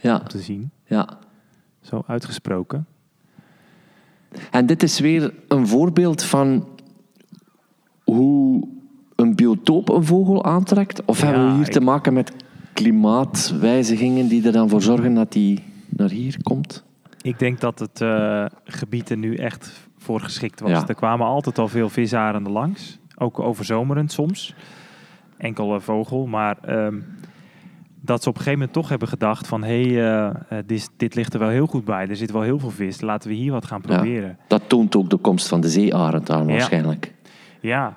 Ja, om te zien. ja. Zo uitgesproken. En dit is weer een voorbeeld van hoe een biotoop een vogel aantrekt? Of Ja, hebben we hier ik- te maken met klimaatwijzigingen die er dan voor zorgen dat die naar hier komt? Ik denk dat het eh, gebied er nu echt voor geschikt was. Ja. Er kwamen altijd al veel visarenden langs. Ook overzomerend soms. Enkele vogel. Maar ehm, dat ze op een gegeven moment toch hebben gedacht van... hé, hey, eh, eh, dit, dit ligt er wel heel goed bij. Er zit wel heel veel vis. Laten we hier wat gaan Ja. proberen. Dat toont ook de komst van de zeearend Ja. waarschijnlijk. Ja,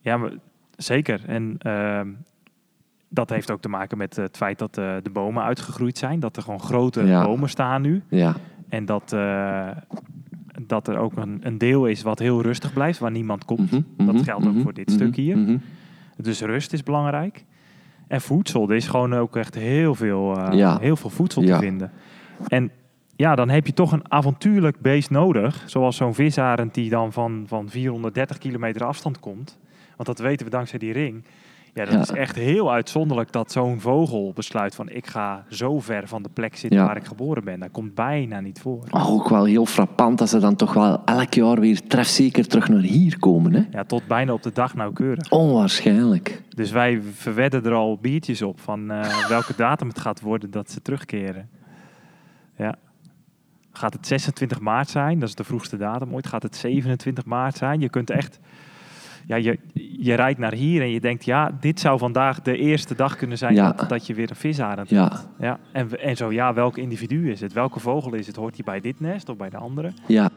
ja maar, zeker. En ehm, dat heeft ook te maken met het feit dat eh, de bomen uitgegroeid zijn. Dat er gewoon grote Ja. bomen staan nu. Ja, En dat, eh, dat er ook een, een deel is wat heel rustig blijft, waar niemand komt. Mhm, dat mhm, geldt ook mhm, voor dit stuk hier. Dus rust is belangrijk. En voedsel, er is gewoon ook echt heel veel, eh, Ja. heel veel voedsel te vinden. En ja, dan heb je toch een avontuurlijk beest nodig. Zoals zo'n visarend die dan van, van 430 kilometer afstand komt. Want dat weten we dankzij die ring. Ja, dat Ja. is echt heel uitzonderlijk dat zo'n vogel besluit van... ik ga zo ver van de plek zitten Ja. waar ik geboren ben. Dat komt bijna niet voor. Maar ook wel heel frappant dat ze dan toch wel elk jaar weer trefzeker terug naar hier komen. Hè? Ja, tot bijna op de dag nauwkeurig. Onwaarschijnlijk. Dus wij verwedden er al biertjes op van eh, *laughs* welke datum het gaat worden dat ze terugkeren. Ja. Gaat het 26 maart zijn? Dat is de vroegste datum ooit. Gaat het 27 maart zijn? Je kunt echt... Ja, je, je rijdt naar hier en je denkt... Ja, dit zou vandaag de eerste dag kunnen zijn Ja. dat, dat je weer een visarend Ja. hebt. Ja. En, en zo, ja, welk individu is het? Welke vogel is het? Hoort hij bij dit nest of bij de andere? Ja,